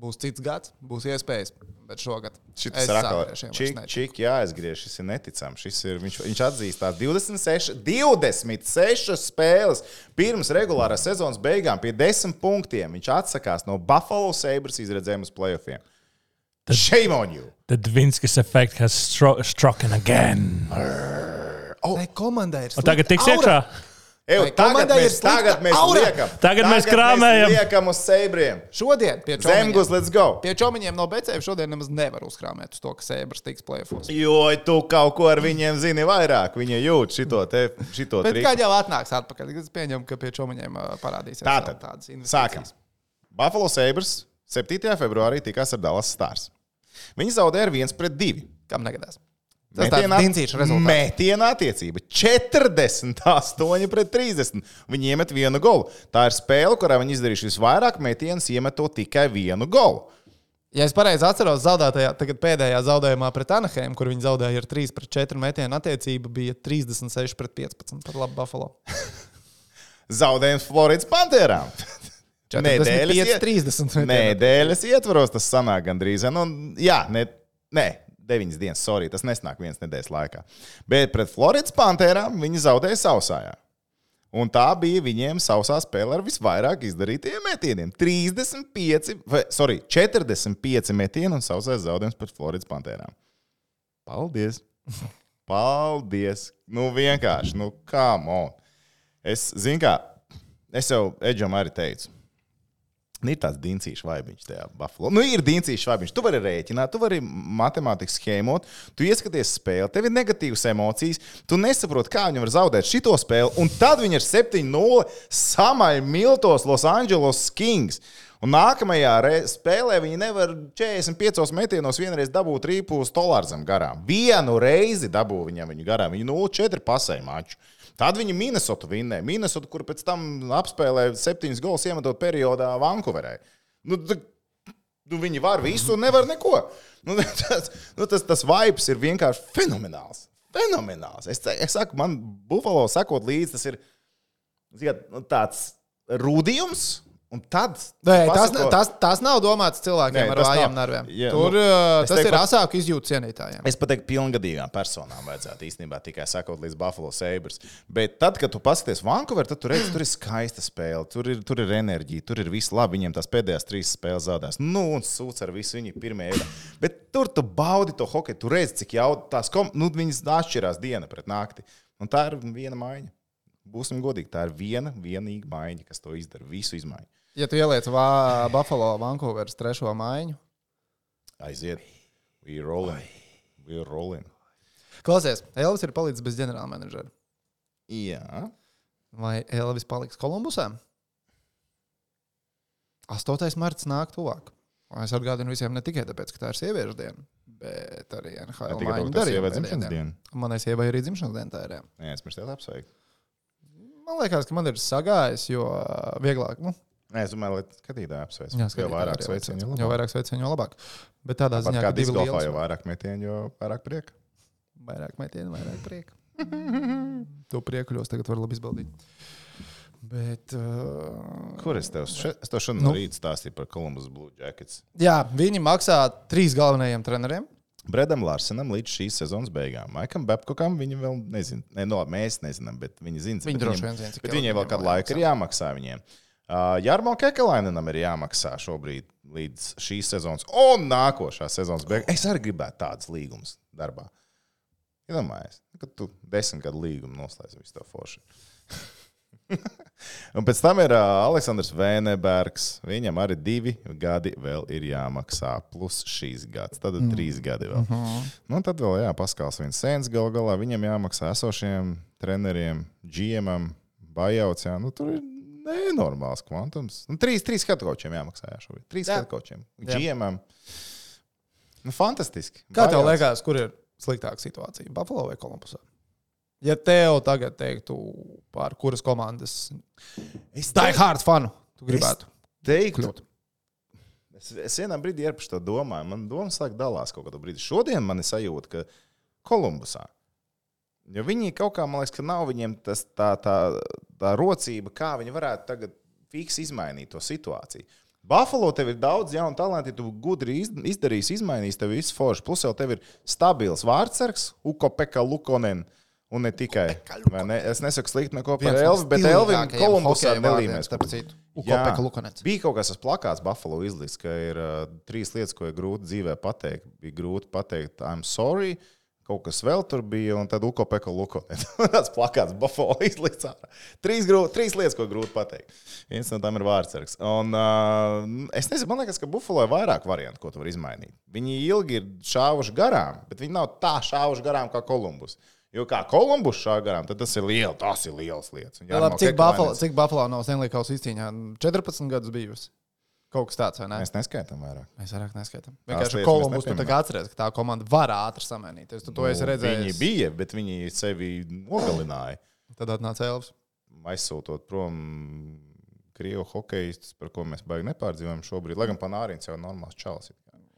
būs cits gads, būs iespējas. Bet šogad Šis ir atkal čik, jāizgriež. Šis ir neticams. Šis ir, viņš, viņš atzīst tās 26, 26 spēles pirms regulārās sezonas beigām pie 10 punktiem. Viņš atsakās no Buffalo Sabres izredzēm uz playoffiem. Shame on you! The Dvinskis effect has stro struck again. Tai komandai ir Un tagad tiks iekšā. Eju, Vai tagad mēs, tagad mēs aura? liekam. Tagad mēs krāmējam. Mēs liekam uz Sabriem. Šodien pie čomiņiem, let's go! pie čomiņiem no BCF šodien nemaz nevar uzkrāmēt uz to, ka Sēbras tiks plēfos. Jo tu kaut ko ar viņiem zini vairāk. Viņi jūt šito, te, šito Bet triku. kā jau atnāks atpakaļ, es pieņemu, ka pie čomiņiem parādīsies Tātad, tādas Sākam. investīcijas. Buffalo Sabres 7. februārī tikās ar Dallas Stars. Viņi zaudēja ar 1 pret 2. Kam negadās? Tas tāds dincīšs rezultāts. Mētienā attiecība 48 pret 30. Viņi iemet vienu golu. Tā ir spēle, kurā viņi izdarījuši visvairāk metienus, iemetot tikai vienu golu. Ja es pareizi atceros, zaudētajā, pēdējā zaudējumā pret Anaheim, kur viņi zaudēja ar 3 pret 4 metienu attiecība, bija 36 pret 15 par labu Buffalo. [laughs] Zaudējums Floridas Pantērām. 45, [laughs] iet- 30 metienu. Nedēļas ietvaros tas sanāk gandrīz. Nu, jā, ne, nē, deviņas dienas, sorry, tas nesnāk vienas nedēļas laikā. Bet pret Floridas Pantērām viņi zaudēja sausājā. Un tā bija viņiem sausā spēle ar visvairāk izdarītiem metieniem. 35, vai, sorry, 45 metieni un sausais zaudējums pret Floridas Pantērām. Paldies! [laughs] Paldies! Nu, vienkārši, nu, kā mon. Es zinu, kā, es jau Edžam arī teicu. Ir tāds dīncīšs vaibiņš tajā Buffalo. Nu, ir dīncīšs vaibiņš. Tu vari rēķināt, tu vari matemātiski schēmot, tu ieskaties spēli, tev ir negatīvas emocijas, tu nesaproti, kā viņi var zaudēt šo spēli. Un tad viņi ir 7-0 samaļ Miltos Los Angeles Kings. Un nākamajā spēlē viņi nevar 45 metienos vienreiz dabūt rīpu uz Tolārzem garām. Vienu reizi dabū viņam viņu garām. Viņi 0-4 pasēja maču. Tad viņi Minnesotu vinnēja. Minnesotu, kur pēc tam apspēlēja septiņus gols iemetot periodā Vankūverē. Nu, nu, viņi var visu un nevar neko. Nu, [laughs] tas, nu, tas, tas vibes ir vienkārši fenomenāls. Fenomenāls. Es, es saku, man Buffalo sakot līdzi, tas ir ziniet, nu, tāds rūdījums. Un tad Nē, tas, pasako- tas, tas nav domāts cilvēkiem Nē, ar nav. nerviem. Jā, Tur nu, es tas teiktu, ir ka- asāk izjūta cienītājiem. Es pateiktu, pilngadīgām personām vajadzētu īstenībā tikai sekot līdz Buffalo Sabres. Bet tad, kad tu paskaties Vankūverā, tad tu redz, tur ir skaista spēle, tur ir, tur ir enerģija, tur ir viss labi. Viņiem tās pēdējās trīs spēles zaudēs. Nu, un sūds ar visu viņu pirmie ir. Bet tur tu baudi to hokeju, tu redz, cik jau tās kom... nu, viņas atšķirās diena pret nakti. Un tā ir viena maiņa. Būsim godīgi, tā ir viena vienīga maiņa, kas to izdara. Visu izmaiņu. Ja tu ieliec vā, Buffalo Vankūveras trešo maiņu, Aiziet. We rolling. We rolling. klausies, Elvis ir palicis bez ģenerālmenedžera. Jā. Vai Elvis paliks Kolumbusā? 8. marts nāk tuvāk. Un Es atgādinu visiem ne tikai tāpēc, ka tā ir sieviešu diena, bet arī NHL maiņu darījuma dzimšanas diena. diena. Manai sievai arī dzimšanas diena tā ir. jā. Es pirms tev apsveicu. Man liekas, ka man ir sagājis, jo vieglāk. Nu, Nē, es domāju, lai skatītāji apsveic. jā, jo skatītāji vairāk arī sveicienu, jo Jo vairāk sveicienu, jo labāk. Bet tādā Pat ziņā, kā ka divi liels- jo vairāk metienu, jo vairāk prieka. Vairāk metienu, vairāk prieka. [laughs] to priekuļos tagad var labi izbaudīt. Bet, uh, Kur es tev, še, es tev šodien Nu. no rīta stāstīju par Columbus Blue Jackets? jā, viņi maksā trīs galvenajiem treneriem. Bredam Larsenam līdz šīs sezonas beigām. Maikam Babkokam viņi vēl nezina. Ne, no, mēs nezinām, bet viņi zina. Viņi bet droši viņiem- vien zina, Bet viņiem vēl kādu laiku ir jāmaksā viņiem. Uh, Jarmo Kekalainenam ir jāmaksā šobrīd līdz šīs sezonas un nākošā sezonas beigām. Es arī gribētu tādas līgumus darbā. Iedomājies, ka tu desmit gadu līgumu noslēdz visu to foršu. [laughs] un pēc tam ir uh, Aleksandrs Vēnebergs. Viņam arī divi gadi vēl ir jāmaksā, plus šīs gads. Tad ir mm. trīs gadi vēl. Uh -huh. Nu, tad vēl jāpaskās viens sēns gal galā. Viņam jāmaksā esošiem treneriem, GM, bajauts. Jā. Nu, tur ir nenormāls kvantums. Nu, trīs, trīs skatkočiem jāmaksā jā, šobrīd. Trīs Jā. skatkočiem. Jā. GM. Nu, fantastiski. Kā tev Buyouts. liekas, kur ir sliktāka situācija? Buffalo vai Kolumbusā? Ja tev tagad teiktu, par kuras komandas Es Die Hard fanu tu gribētu teiktu, kļūt? Es, es vienā brīdī ar to domāju. Man domas sāk dalās kaut kādā brīdī. Šodien man ir sajūta, ka Kolumbusā. Jo viņi kaut kā, man liekas, ka nav viņiem tas, tā, tā, tā rocība, kā viņi varētu tagad fiks izmainīt to situāciju. Buffalo tev ir daudz jaunu talantu, ja tu gudri iz- izdarīsi, izmainīsi tev visu foršu. Plus jau tev ir stabils vārdsargs, Uko Peka Lukonen. Un ne tikai. Ne? Es nesaku slikti neko par Elvi, bet Elvinu Kolumbusā nelīmēs. Jā. Bija kaut kas tas plakāts Buffalo izlikts, ka ir uh, trīs lietas, ko ir grūti dzīvē pateikt. Bija grūti pateikt, I'm sorry. Kaut kas vēl tur bija, un tad Uko Peko Luko. [laughs] Tas plakāts Buffalo [laughs] izlikts. ārā. Trīs, grūti, trīs lietas, ko grūti pateikt. Viens no tām ir vārdsargs. Un, uh, es nezinu, man liekas, ka Buffalo ir vairāk variantu, ko tu vari izmainīt. Viņi ilgi ir šāvuši garām, bet viņi nav tā šāvuši garām kā Kolumbus. Jo kā Kolumbus šā garām, tad tas ir liels, tas ir liels lietas. Jā, labi, cik, Buffalo, cik Buffalo nav Stanley's izcīņā? 14 gadus bijusi. Kaut kas tāds, vai ne? Mēs neskaitām vairāk. Mēs vairāk neskaitām. Vienkārši Kolumbus mēs tu tā kā atceries, ka tā komanda var ātri samainīties. Tu to esi Nu, redzējis. Viņi bija, bet viņi sevi nogalināja. Tad atnāca Elvis. Aizsūtot prom krievu hokeju, par ko mēs baigi nepārdzīvojam šobrīd. Lai gan Panārins jau ir normāls čalis. it kā. Vai ne?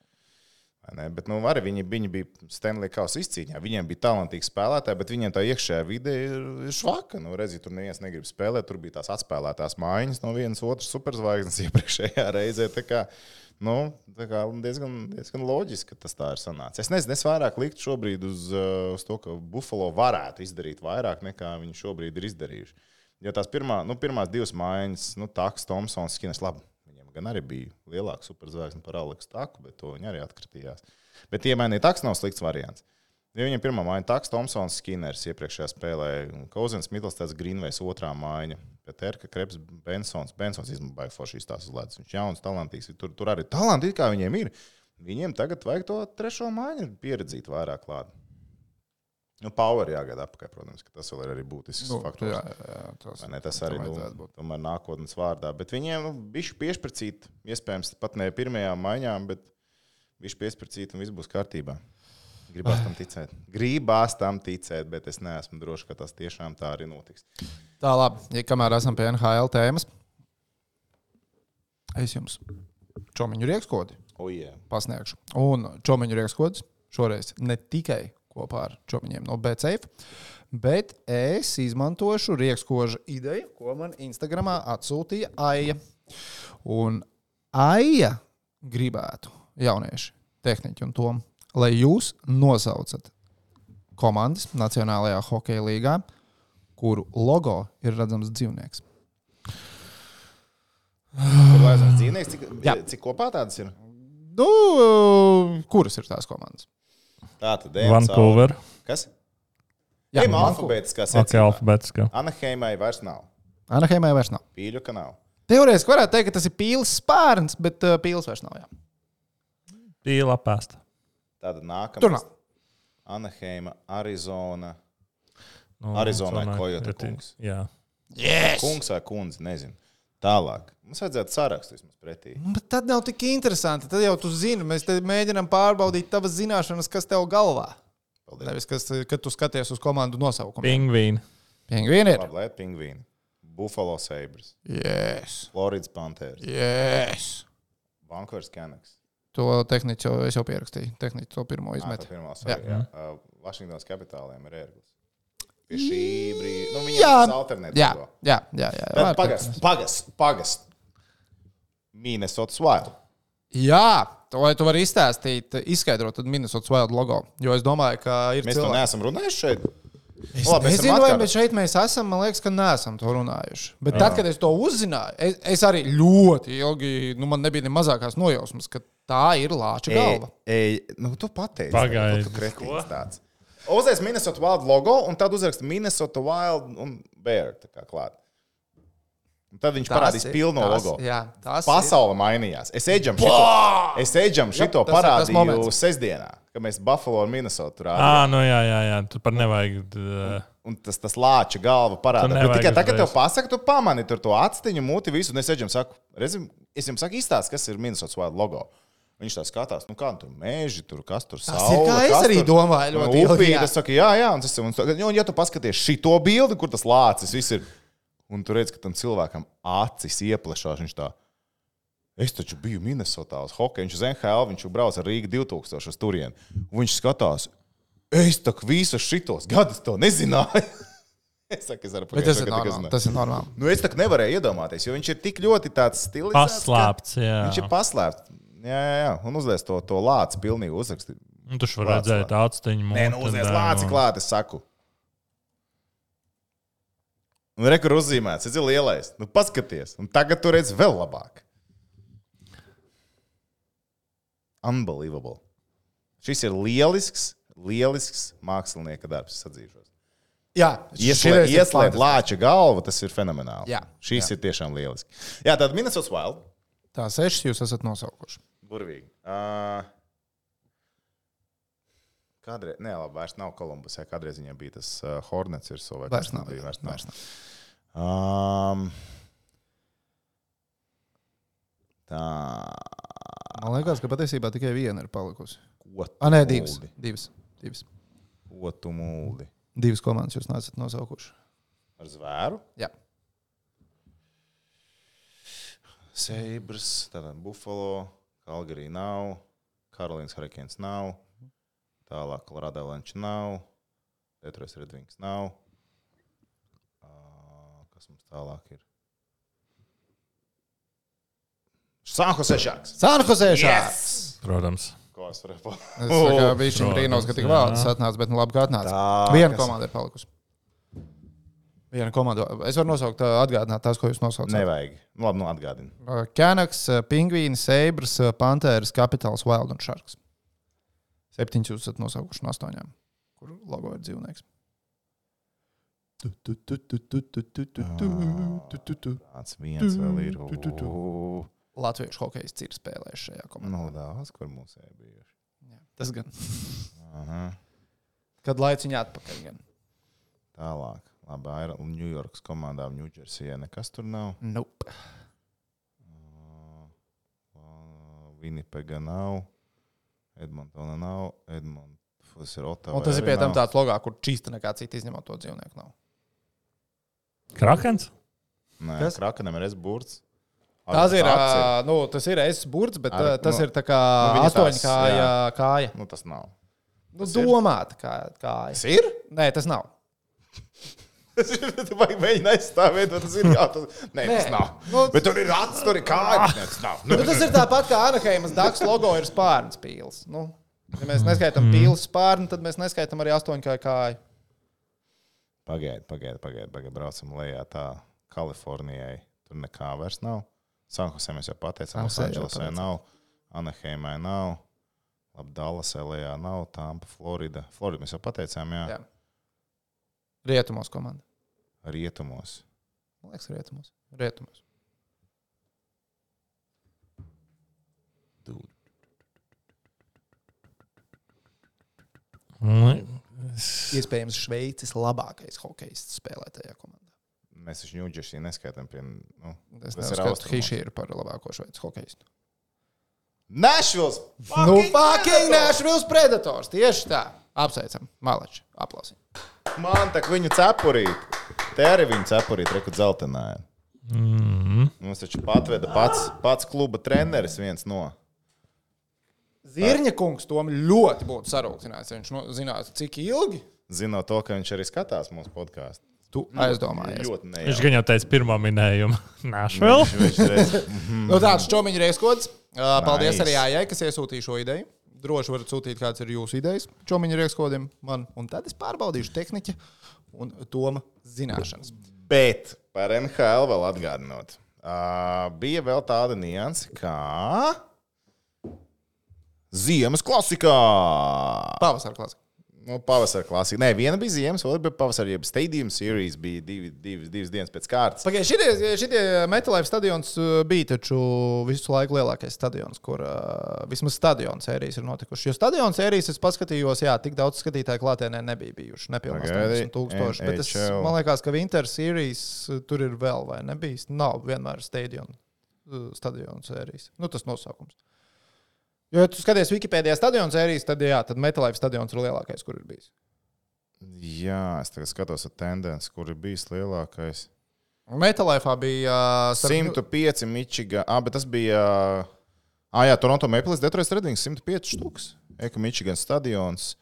Bet nu, arī viņi, viņi bija Stanley Kausa izcīņā. Viņiem bija talantīgi spēlētāji, bet viņiem tā iekšējā vide ir, švaka. Nu, redzi, tur neviens negrib spēlēt. Tur bija tās atspēlētās mājiņas no vienas otras superzvaigznes [laughs] iepriekšējā reizē. Tā kā, nu, tā kā diezgan, diezgan loģiski, ka tas tā ir sanācis. Es nezinu, es vairāk liktu šobrīd uz, uh, uz to, ka Buffalo varētu izdarīt vairāk nekā viņi šobrīd ir izdarījuši. Jo tās pirmā, nu, pirmās divas mājiņas, nu, Taks, Tomsons, Skinas, labi. Gan arī bija lielāka superzvaigzne par Aleksu Taku, bet to viņi arī atkritījās. Bet iemainīt Taks nav slikts variants. Ja viņam pirmā māja Taks, Tomsons, Skinners iepriekšējā spēlē, Kauzens, Middlestāds, Grīnvejs otrā māja. Peterka, Kreps, Bensons. Bensons izmaiņā forši izstāsta uz ledus. Viņš jauns, talantīgs. Tur, tur arī talanti, kā viņiem ir. Viņiem tagad vajag to trešo māju pieredzīt vairāk klāt. Nu, power jāgada apakaļ, protams, ka tas vēl ir arī būtisks Nu, faktors. jā, jā, tas, Ne, tas arī nu, būt. tomēr nākotnes vārdā. Bet viņiem nu, bija piešķircīt, iespējams, pat ne pirmajām maiņām, bet viņš piešķircīt un viss būs kārtībā. Gribās tam ticēt. Gribās tam ticēt, bet es neesmu drošs, ka tas tiešām tā arī notiks. Tā labi, ja kamēr esam pie NHL tēmas, es jums čomiņu riekskodi O, jā. pasniegšu. Un čomiņu riekskods šoreiz ne tikai kopā ar čomiņiem no BCF, bet es izmantošu riekskoža ideju, ko man Instagramā atsūtīja Aija. Un Aija gribētu jaunieši, tehniķi un tom, lai jūs nosaucat komandas Nacionālajā hokeja līgā, kuru logo ir redzams dzīvnieks. Kur lai zinātu, dzīvnieks, cik, Jā. cik kopā tādas ir? Nu, kuras ir tās komandas? Tā tad Vancouver. Kas? Jā, Vancouver. alfabētiskā secībā. alfabētiskā. Anaheimai vairs nav. Anaheimai vairs nav. Pīļu, ka nav. Teorētiski varētu teikt, ka tas ir pīles spārns, bet uh, pīles vairs nav. Jā. Pīla apēsta. Tātad nākamā. Tur nav. Anaheima, Arizona. Nu, Arizonā Coyote ir tie- kungs. Jā. Yes! Kungs vai kundze, nezinu. Tālāk. Mums vajadzētu sarakstu vismaz pretī. Nu, Bet tad nav tik interesanti. Tad jau tu zini, mēs te mēģinām pārbaudīt tavas zināšanas, kas tev galvā. Paldies. Nevis, kas, kad tu skaties uz komandu nosaukumu. Pingvīni. Pingvīni ir. Labi, lai pingvīni. Buffalo Sabres, Yes. Floridas Panthers, Yes. Vankūveras Canucks. To tehniķi jau, es jau pierakstīju. Tehniķi to pirmo Ah, izmet. tā pirmā Jā. sorry, jā. Uh, Vašingtonas kapitāliem ir ērglis. Pie šī brīža. Nu, viņam Jā. tas alternatīvs. Jā, jā, jā. jā, Bet pagast, pagast, pagast. Minnesota Wild. Jā, to vai tu vari izstāstīt, izskaidrot tad Minnesota Wild logo. Jo es domāju, ka ir Mēs to cilvēki. neesam runājuši šeit. Es Labi, nezinu, vai mēs šeit mēs esam. Man liekas, ka neesam to runājuši. Bet tad, kad es to uzzināju, es, es arī ļoti ilgi, nu, man nebija ne mazākās nojausmas, ka tā ir lāča galva. Ej, ej, nu, tu pateici, Pagaidi, ka tu kretīns tāds. Uzliec Minnesota Wild logo, un tad uzrakst Minnesota Wild un Bear. tā kā klāt. Un tad viņš Tas parādīs ir- pilno tas- logo. jā, tas Pasaule mainījās. Es eģam šito, es eģam šito ir tas parādīju sestdienā, kad mēs Buffalo un Minnesota tur Ah, nu jā, jā, jā. Tur par nevajag. uh, Un tas, tas lāča galva parādās. Tikai tagad, kad tev pasaka, tu pamani tur to atsteņu, muti, visu. Un es eģam saku, redzim, es jums saku īstās, kas ir Minnesota Wild logo. Viņš tā skatās, nu kā tur mēži, tur kas tur saule. kā es arī tur- domāju ļoti ilgi, Upīgi, tas saka, jā, jā, un tas ir. Un, un, un ja tu paskaties šito bildi, kur tas lācis viss ir, un tu redz, ka tam cilvēkam acis ieplešās, viņš tā. Es taču biju Minnesotā uz hokeja, viņš uz NHL, viņš brauc ar Rīgu 2000 uz turieni. Un viņš skatās, es tā visus šitos gadus to nezināju. [laughs] es saku, es varu Bet tas ir normāli. Tas ir normāli. Nu, es tā nevarēju iedomāties, jo viņš ir tik ļoti tāds stilists. Paslēpts, jā. Viņš ir paslēpts. Jā, jā, jā. un uzliek to, to lāci pilnīgi uzrakstīt. Nu, tu var Lācis redzēt atsteņu Nē, nu uzliek lāci klāt, es saku. Un rekur uzzīmēts, tas ir lielais. Nu, paskaties, un tagad tu redz vēl labāk. Unbelievable. Šis ir lielisks, lielisks mākslinieka darbs, es atzīšos. Jā, Ieslēgt fantastiski. lāča galvu, tas ir fenomenāli. Jā, Šis jā. ir tiešām lieliski. Jā, tad Minnesota Wild. Tā sešas jūs esat nosaukuši. Burvīgi. Uh, kādreiz, nē, labi, vairs nav Kolumbusā. Kādreiz viņam bija tas uh, Hornets, ir savs Vairs nav. Bija, vairs nav. Vairs nav. Um, tā. Man liekas, ka patiesībā tikai viena ir palikusi. Ko Ah, nē, divas. Divas. divas. Ko tu mūli? Divas komandas jūs nesat nosaukuši. Ar zvēru? Jā. Sabres, tātad Buffalo, Calgary nav, Karolīnas Hurricanes nav, tālāk Colorado Avalanche nav, Detroit Red Wings nav. Ā, Kas mums tālāk ir? Sanhose Sharks. Sanhosē šāds! Protams. Ko es varu pateikt? Es [laughs] biju šim brīnos, ka tik tas atnāca, bet nu labi, ka atnāca. Tā, Viena kas- komanda ir palikusi. Viena komanda. Es varu nosaukt, atgādināt tās, ko jūs nosaucat. Nevajag. Nu, labi, nu atgādini. Kanaks, Pingvīns, Seibras, Panthers, Capitāls, Wild un Sharks. Septiņus jūs esat nosaukuši no astoņām, kur logo ir dzīvnieks. Tāds viens vēl ir. Latviešu hokejs ir spēlējis šajā komandā. Nu, daudz, kur mums ir bijuši. Tas gan. Kad laic viņu atpakaļ. Gan. Tālāk. Labi, Ņujorkas komandā, Ņūdžersijā nekas tur nav. Nope. Winnipega nav, Edmontona nav, Edmontonas ir Ottawa. Un tas ir pie tam tāds logā, kur čīsta nekā cita izņemot to dzīvnieku. Nav. Krakens? Nē, Kas? Krakenam ir S-burts. Tas ir, ā, nu, tas ir es burts, bet Ar- tas nu, ir tā kā nu, viņa astoņu tās, kāja jā. kāja. Nu, tas nav. Nu, Tas ir? domāta kā, kāja. Tas ir? Nē, tas nav. [laughs] [laughs] Tu vajag mēģināt aizstāvēt, vai tas ir. Jā, tas, nē, Nē. tas nav. Nu, Bet tur ir acis, tur ir kāja. Nē, tas nav. Nu, tas ir tāpat kā Anaheimas Daks logo ir spārns pīls. Nu, ja mēs neskaitām mm. pīles spārnu, tad mēs neskaitām arī astoņu kāju. Pagaidiet, pagaidiet, pagaidiet, pagaid, braucam lejā. Tā Kalifornijai tur nekā vairs nav. Sanhosē mēs jau pateicām, jau Losandželosē nav, Anaheimai nav, labi, Dallas, Elijā nav, Tampa, Florida. Florida mēs jau pateicām, jā, jā. Rietumos komanda. rietumos. Man liekas, rietumos. rietumos. Iespējams, Šveices labākais hokejists spēlētajā komandā. Mēs taču Ņūdžersī neskaitām pie. Nu, Es austrumos. ka Hiši ir par labāko šveices hokejistu. Nešvils! Nu, fucking Nashville's Predators. Tieši tā. Apsveicam. Malači. Aplausi. Man tā kā viņu cepurīt. Te arī viņu cepurīt, reku dzeltenāja. Mm. Mums taču patveda pats, pats kluba treneris viens no. Zirņa kungs tom ļoti būtu sarūktinājis. Viņš no, zinātu, cik ilgi Zinot to, ka viņš arī skatās mūsu podkāstu. tu aizdomājies. Ļoti Viņš gan jau teica pirmā minējuma. [laughs] Reiz- Nu, tāds čomiņa reizkods. Uh, paldies Nice. arī Ājai, kas iesūtīja šo ideju. Droši varat sūtīt, kāds ir jūsu idejas čomiņa reizkodiem man. Un tad es pārbaudīšu tehniķa un Toma zināšanas. Bet par NHL vēl atgādinot, uh, bija vēl tāda nianse, kā Ziemas klasikā. Pavasara klasika. Nu, pavasara klasika. Nē, viena bija ziemas, otra bija pavasara. Jeb Stadium Series bija divi, divi, divas dienas pēc kārtas. Pagaidiet, šitie, šitie Metālaiva stadions uh, bija taču visu laiku lielākais stadions, kur uh, vismaz stadiona sērijas ir notikušas. Jo stadiona sērijas es paskatījos, jā, tik daudz skatītāju klātienē nebija bijuši. Nepilnīgi Pagaidi, 80 tūkstoši. Bet es, man liekas, ka Winter Series uh, tur ir vēl vai nebijis. Nav vienmēr stadiona uh, stadiona sērijas. Nu, tas nosaukums. Jo, ja tu skaties Wikipēdijā stadiona sērijas, tad jā, tad Metālaiva stadions ir lielākais, kur ir bijis. Jā, es tagad skatos ar tendenci, kur ir bijis lielākais. Metālaifā bija uh, starp- 105 Michigan. Ah, bet tas bija. Ah, jā, Toronto Maple Leafs, Detroit Red Wings 105 štuks. Eka Michigan stadions,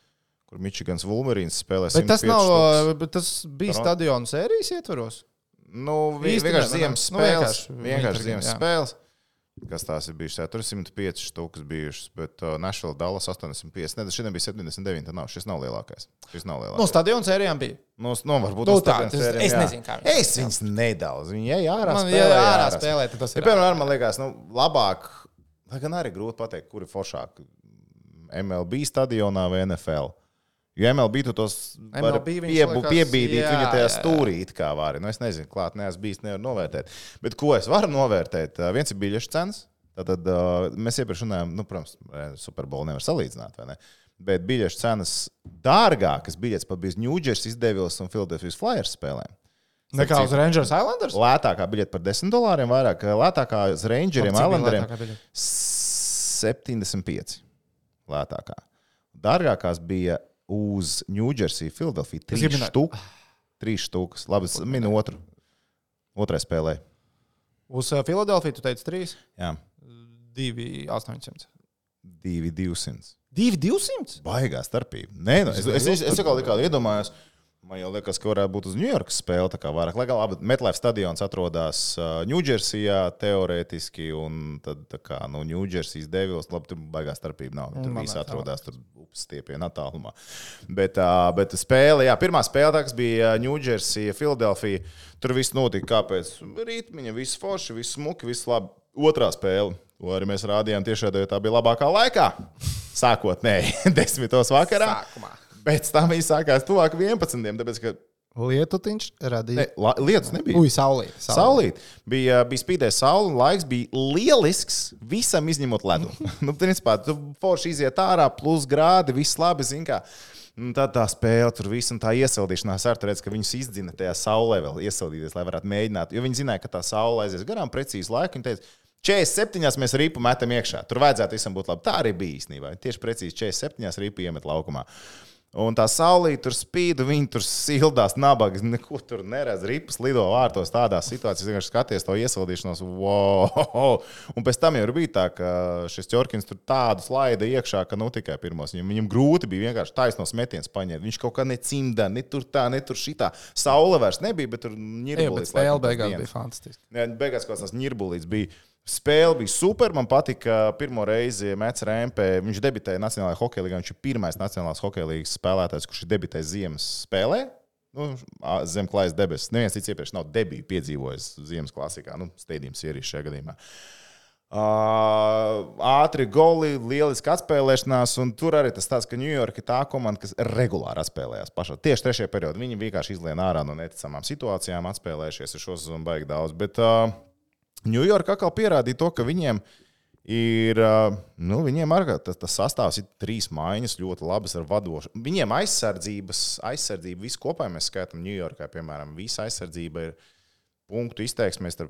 kur Michigans Wolverines spēlē. Bet tas 105 nav. štuks. uh, Bet tas bija Toronto- stadiona sērijas ietvaros. Nu, vi, Īsti vienkārši ziemas ne? Nu, spēles. vienkārši Vienkārši ziemas spēles. Kas tās ir bijušas? Jā, Tur ir 105 štukas bijušas, bet uh, Nashville Dallas 85. Ne, šodien bija 79. Tā nav. Šis nav lielākais. Šis nav No lielākais. stadiona sērijām bija. Nu, nu, varbūt Nu, uz tā, tādiem tas- sērijiem, es jā. nezinu, kā viņi- Es viņus nedaudz. Viņi ej ārā Man, spēlē. ja ej ārā spēlē, tad tas Ja, ir. piemēram, man liekas, nu, labāk, lai gan arī grūti pateikt, kur ir foršāk. MLB stadionā vai NFL. Jo MLB tu tos piebu, piebīdīt, jā, viņa tajā jā. stūrī it kā vari. Nu, es nezinu, klāt neesmu bijis, nevaru novērtēt. Bet ko es varu novērtēt? Uh, Viens ir biļešu cenas. Tad uh, mēs iepriekš runājām, nu, protams, Superbolu nevar salīdzināt, vai ne? Bet biļešu cenas dārgākas biļetes pat bija Ņūdžers, Izdevils un Philadelphia Flyers spēlēm. Nekā uz Rangers Islanders? Lētākā biļete par 10 dolāriem, vairāk lētākā uz Rangeriem, Islanderiem. lētākā biļete? 75 lētākā. Dārgākās bija uz Ņūdžersiju, Filadelfiju. Es Trīs minēt- štukas. Trīs štukas. Labi, es minu otru. Otrai spēlē. Uz uh, Filadelfiju tu teici 3, Jā, 2, 800. 2, 200. 2, 200? Baigā starpība. Nē, nu, es, es, es, es jau kā iedomājos. Man jau liekas, ka varētu būt uz Ņujorkas spēle. tā kā vairāk. Lai gan labi, Metlaifa stadions atrodas uh, Ņūdžersijā teorētiski, un tad tā kā no Ņūdžersijas devils, labi, tur baigā starpība nav. Tur viss atrodas tur upes stiepienā attālumā. Bet, uh, bet spēle, jā, pirmā spēle, tā, kas bija Ņūdžersija, Filadelfija, tur viss notika kāpēc rītmiņa, viss forši, viss smuki, viss labi. Otrā spēle, to arī mēs rādījām tiešā, jo tā bija labākā laikā. Sākotnēji, desmitos vakarā. Sākumā. Pēc tam viņi sākās tuvāk 11. Tāpēc, ka Lietutiņš ne, radīja. la, lietus nebija. Ui, saulīt. Saulīt. Bija, bija spīdējis saule, laiks bija lielisks. Visam izņemot ledu. [laughs] nu, principā, tu forši iziet ārā, plus grādi, viss labi. zini kā. Un tad tā spēle, tur viss un tā iesildīšanās ar to redz, ka viņus izdzina tajā saulē vēl iesildīties, lai varētu mēģināt. Jo viņi zināja, ka tā saule aizies garām precīzi laiku. Viņi teica, 47. mēs rīpu metam iekšā. Tur vajadzētu visam būt labi. Tā arī bija īstenībā. Tieši precīzi 47. rīpu iemet laukumā. Un tā saulīte tur spīd, viņi tur sildās, nabaga. Neko tur neredz. Ripas lido vārtos tādās situācijās, vienkārši skaties to iesildīšanos. Wow! Un pēc tam jau bija tā, ka šis ķorkins tur tādu slaida iekšā, ka nu tikai pirmos. Viņam, viņam grūti bija vienkārši taisnos metiens paņemt. Viņš kaut kā necimda, ne tur tā, ne tur šitā. Saule vairs nebija, bet tur Jā, bet spēle beigās bija fantastiska. Jā, beigās kaut kāds ņirbulīts bija. Spēle bija super. Man patika, pirmo reizi Mēnesis Rēmpē. Viņš debitēja Nacionālajā hokeja līgā. Viņš ir pirmais Nacionālās hokeja līnijas spēlētājs, kurš ir debitējis ziemas spēlē. Nu, zem klājas debesis. Neviens cits iepriekš nav debiju piedzīvojis ziemas klasikā. Nu, Stādījums ir arī šajā gadījumā. Uh, ātri goli, lieliski atspēlēšanās, un tur arī tas tāds, ka Ņujorka ir tā komanda, kas regulāri atspēlējās pašā. Tieši trešajā periodā viņi vienkārši izlien ārā no neticamām situācijām, atspēlējušies ar šo sezonu baigi daudz. Bet uh, Ņujorka atkal pierādīja to, ka viņiem ir, nu, viņiem arī tas, tas sastāvs ir trīs maiņas, ļoti labas ar vadošu. Viņiem aizsardzības, aizsardzība visu kopā mēs skaitām Ņujorkā, piemēram, visa aizsardzība ir punktu izteiksmēs.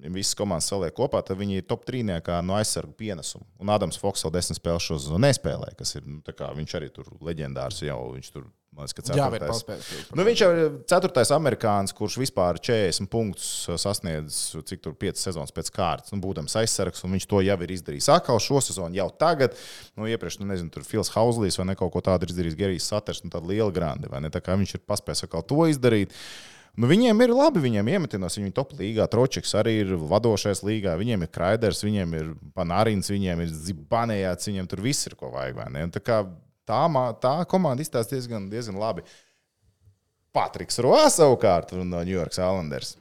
Visas komandas saliek kopā, tad viņi ir top trīniekā no aizsargu pienesuma. Un Adams Foks vēl desmit spēles šo sezonu nespēlē, kas ir, nu, kā viņš arī tur leģendārs jau, viņš tur, man liekas, ka Jā, ceturtais. paspējis. Nu, viņš jau ir ceturtais amerikānis, kurš vispār 40 punktus sasniedz, cik tur 5 sezonas pēc kārtas, nu, būdams aizsargs, un viņš to jau ir izdarījis. Atkal šo sezonu, jau tagad, nu, iepriekš, nu, nezinu, tur Fils Hauslīs vai ne kaut ko tādu ir izdarījis Gerijs Saters, nu, tāda liela grandi, vai ne? Tā kā viņš ir paspējis atkal to izdarīt. Nu, viņiem ir labi, viņiem iemetinos, viņi ir top līgā. Tročiks arī ir vadošais līgā, viņiem ir Kraiders, viņiem ir Panārins, viņiem ir Zibanējāts, viņiem tur viss ir ko vajag. vai ne? Un Tā, tā, komanda izstāsta diezgan, diezgan labi. Patriks Roā savukārt no New York Islanders.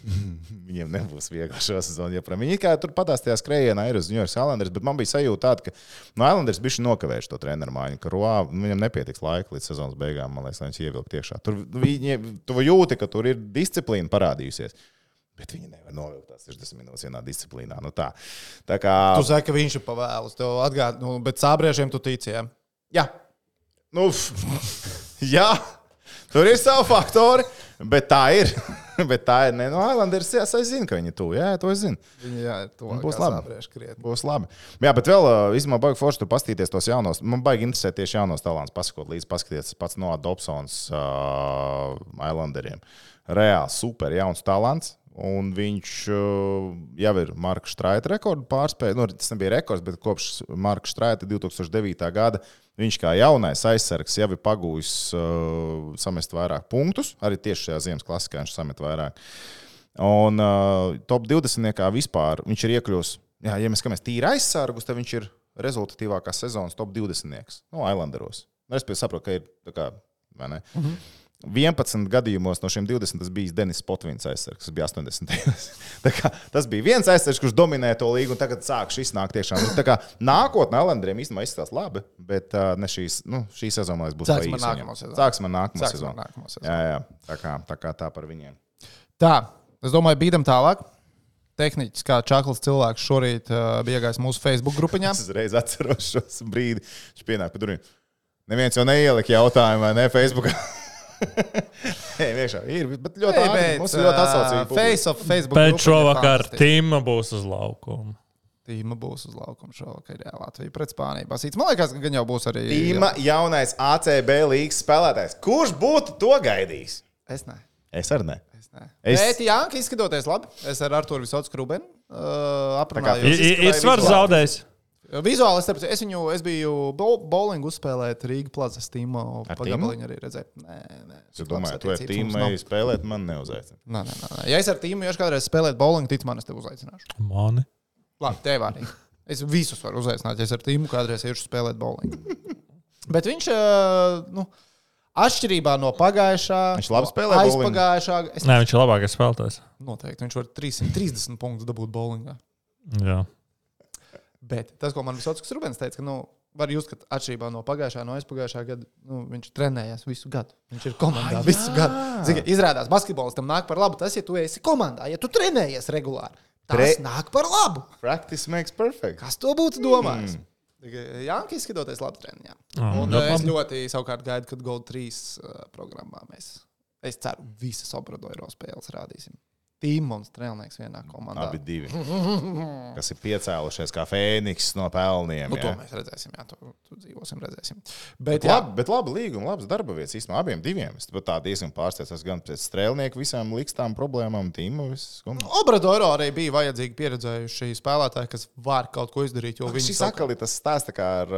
[laughs] Viņiem nebūs viegli šo sezonu. joprojām. Viņi kā tur patāstījās skrējienā, ir uz New York Islanders, bet man bija sajūta, tāda, ka no Islanders bija nokavējuši to treneru māju, ka Roā nu, viņam nepietiks laika līdz sezonas beigām, man liekas, lai viņš ievilktu tiešā. Tur viņi, tu jūti, ka tur ir disciplīna parādījusies. Bet viņi nevar novilkt tās 60 minūtes vienā disciplīnā. Nu, tā. tā kā. Tu saki, ka viņš ir pavēlus. Tev atgādāt, nu, bet sābriešiem tu tici. Ja? Jā, nu, [laughs] jā. tur ir savi faktori, bet tā ir. [laughs] bet tā ir. Ne, no Islanders jā, es zinu, ka viņi to jā, to es zinu. Viņi jā, to Būs labi. Būs labi. Jā, bet vēl, īstenībā, baigi forši tur paskatīties tos jaunos. Man baigi interesē tieši jaunos talants, pasakot līdzi, paskatīties pats no Dobsons uh, Islanderiem. Reāli super jauns talants. Un viņš uh, jau ir Marka Straita rekordu pārspējis. Nu, tas nebija rekords, bet kopš Marka Straita 2009. gada viņš kā jaunais aizsargs jau ir pagūjis uh, samest vairāk punktus. Arī tieši šajā ziemas klasikā viņš samet vairāk. Un uh, top 20. vispār viņš ir iekļuvis. Jā, ja mēs skatāmies tīri aizsargus, tad viņš ir rezultatīvākās sezonas top 20. No Islanderos. Nu, Es saprotu, ka ir tā kā. vai ne? Mm -hmm. 11 gadījumos no šiem 20 tas bija Denis Potvins aizsargs. Tas bija 80. [laughs] Tā kā tas bija viens aizsargs, kurš dominēja to līgu, un tagad sāk šis nāk tiešām. Nu, kā Nākotnē Islanderiem īstenībā izskatās labi, bet uh, ne šīs, nu, šī sezona liekas, būs pa viņiem. sezonu. Sāksim ar nākamo sezonu. nākamo sezonu. Jā, jā. Tā kā, tā kā tā par viņiem. Tā, es domāju, bīdam tālāk. Tehniķis, kā čakls cilvēks šorīt uh, bija iegājis mūsu Facebook grupiņā. [laughs] Es uzreiz atceros šo brīdi, viņš pienāk pie durvīm. Neviens jau neielika jautājumu, vai ne? Facebookā. Nē, vienkārši ir. Bet ļoti ātri. Mums ir ļoti atsaucīga. publika. Face of Facebook. Pēc grupiņa šovakar. Tīma būs uz laukuma. Tīma būs uz laukuma šovakar. Jā, Latvija pret Spāniju. Basīts. Man liekas, ka gan jau būs arī. Tīma jaunais ACB līnijas spēlētājs. Kurš būtu to gaidījis? Es ne. Es arī ne. Es ne. Es- Es... Bet, jā, ka izskatoties labi. Es ar Arthuru Visotu Skrubenu uh, aprunājos. Ir svars zaudējis. Vizuāli es, es viņu, es biju bo- bowlingu uzspēlēt Rīgas plazas tīmā. Pagabaliņu arī redzēju. Nē, nē. Es domāju, tu ar tīmai spēlēt, man neuzaicina. Nē, nē, nē. Ja es ar tīmu jau kādreiz spēlētu bowlingu, tic man, es tev uzaicināšu. Mani. Labi, tev arī. Es visus varu uzaicināt, ja es ar tīmu kādreiz iešu spēlēt bowlingu. [laughs] Bet viņš, nu, atšķirībā no pagājušā, Viņš labi spēlē bowlingu? aizpagājušā, es Nē, viņš ir labākais spēlētājs. noteikti viņš var 330 punktus dabūt bowlingā. Jā. Bet tas, ko man Visotskas Rubens teica, ka, nu, var jūs, ka atšķirībā no pagājušā, no aizpagājušā gada, nu, viņš trenējās visu gadu. Viņš ir komandā visu gadu. Zini, izrādās, basketbolistam nāk par labu tas, ja tu esi komandā, ja tu trenējies regulāri. Tas Tre- nāk par labu. Practice makes perfect. Kas to būtu domājis? Mm. Janka izskatoties labi treniņā. Ah, Un ļoti uh, es ļoti savukārt gaidu, kad Gold 3 uh, programmā mēs, es ceru, visas Obradoiro spēles rādīsim. Tīm un strēlnieks vienā komandā. Abi divi. Kas ir piecēlušies kā fēniks no pelniem. Nu, to jā. mēs redzēsim, jā, to, to dzīvosim, redzēsim. Bet, Bet, jā, labi, bet labi līguma, labs darba vietas īstenībā abiem diviem. Es pat tā diezgan pārsteigts. Es gan pēc strēlnieku visām likstām problēmām, un- Obradoiro arī bija vajadzīgi pieredzējuši spēlētāji, kas var kaut ko izdarīt, jo viņi Šis atkal ir tas stāsts, tā kā ar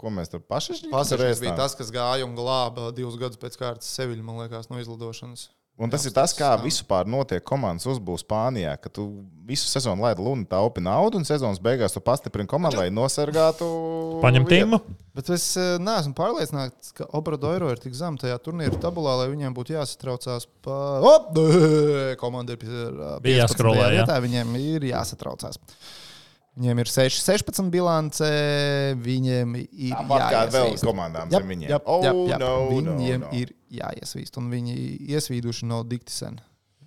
ko mēs tur paši Pasažieris bija tas, kas gāja un glāba divus gadus pēc kārtas Seviļu, man liekas, no izlidošanas. Un tas ir tas, kā vispār notiek komandas uzbūve Spānijā, ka tu visu sezonu laidi luni taupi naudu, un sezonas beigās tu pastiprini komandu, lai nosargātu. Paņem tīmu. Bet es eh, neesmu pārliecināts, ka Obradoiro ir tik zem tajā turnīra tabulā, lai viņiem būtu jāsatraucās par. Op! [laughs] Komanda ir pie- Bija 15. jāskrolē, jā. viņiem ir jāsatraucās. Viņiem ir 6, 16 bilance, viņiem ir kā vēl komandām Jap, zem viņiem. jap, Oh, jap, jap. no, no, Viņiem no. ir jāiesvīst, un viņi iesvīduši no Diktisen.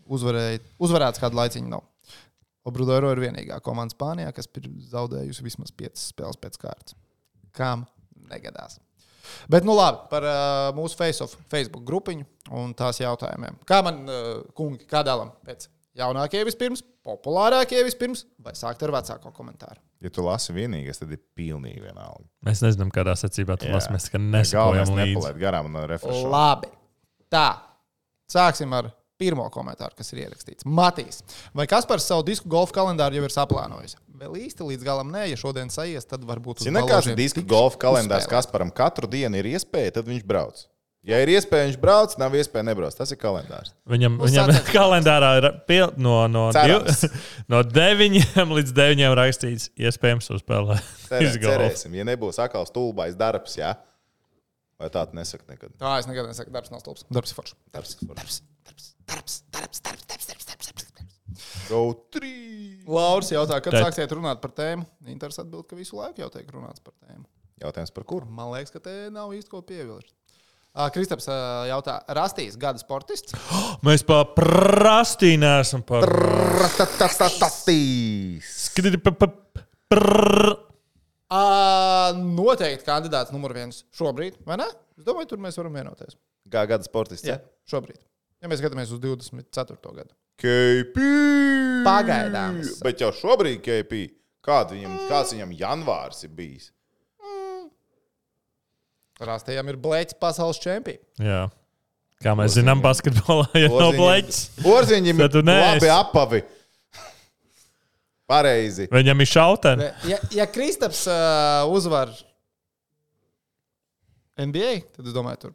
Uzvarēja, uzvarēts kādu laiciņu nav. Obradoiro ir vienīgā komanda Spānijā, kas ir zaudējusi vismaz 5 spēles pēc kārtas. Kam negadās? Bet, nu labi, par uh, mūsu face Facebook grupiņu un tās jautājumiem. Kā man, uh, kungi, kā dēlam pēc jaunākie vispirms, populārākie vispirms, vai sākt ar vecāko komentāru? Ja tu lasi vienīgais, tad ir pilnīgi vienalga. Mēs nezinām, kādā secībā tu lasi. Mēs tikai līdzi. nepalaid garām no refreša. Labi. Tā. Sāksim ar pirmo komentāru, kas ir ierakstīts. Matīs. Vai Kaspars savu disku golfa kalendāru jau ir saplānojis? Vēl īsti līdz galam nē, ja šodien sajies, tad varbūt uz Zini, kāds ir balaužiem diska tiks golfa kalendārs, uzspēlēts. kas param katru dienu ir iespēja, tad viņš brauc. Ja ir iespēja, viņš brauc, nav iespēja nebrauc. Tas ir kalendārs. Viņam, Nu, viņam sacensības. [laughs] kalendārā ir pil, no, no, div, [laughs] no 9 līdz 9 rakstīts, iespējams, uzspēlēt. Cerēsim, ja nebūs atkal stulbais darbs, jā. Vai tā tu nesaki nekad? Tā es nekad nesaku, darbs nav stulbs. Darbs ir foršs. Darbs, Darbs, darbs, darbs, darbs, darbs, darbs, darbs, darbs, darbs, darbs. Go trīs! Lauris jautā, kad Tā- sāksiet runāt par tēmu. Inters atbild, ka visu laiku jau tiek runāts par tēmu. Jautājums par kuru? Man liekas, ka te nav īsti ko pievilkt. Kristaps jautā, Rastīs gada sportists? [gasps] Mēs prastīnē esam par. Pa- prr. Ā, Noteikti kandidāts numur viens šobrīd, vai ne? Es domāju, tur mēs varam vienoties. Kā gada sportists? Jā, šobrīd. Ja mēs skatāmies uz 24. gadu. KP! Pagaidām Bet jau šobrīd KP. Kāds viņam, kāds viņam janvārs ir bijis? Rastījām ir Blēķis pasaules čempions. Jā. Kā mēs zinām, basketbolā jau nav bleķis. Tu ir labi apavi. Pareizi. Viņam ir šauteni. Ja, ja Kristaps uh, uzvar NBA, tad es domāju, tur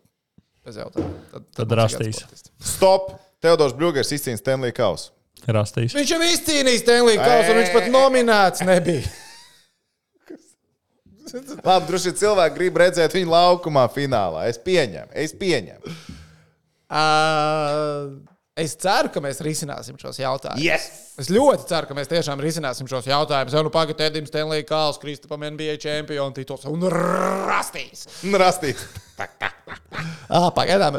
bez jautājuma. Tad, Tad ir Rastīs. Stop! Teodors Brūgers izcīnīja Stanley Kausu. Rastīs. Viņš jau izcīnīja Stanley Kausu, un viņš pat nominēts nebija. [laughs] Labi, droši vien cilvēki grib redzēt viņu laukumā finālā. Es pieņemu, es pieņemu. Uh, es ceru, ka mēs risināsim šos jautājumus. Yes! Es ļoti ceru, ka mēs tiešām risināsim šos jautājumus. Jau nu pagaidām, Edim Stanley Kāls, Kristapam NBA čempionu tituls un rastīs. Rastīt. Ah, pagaidām,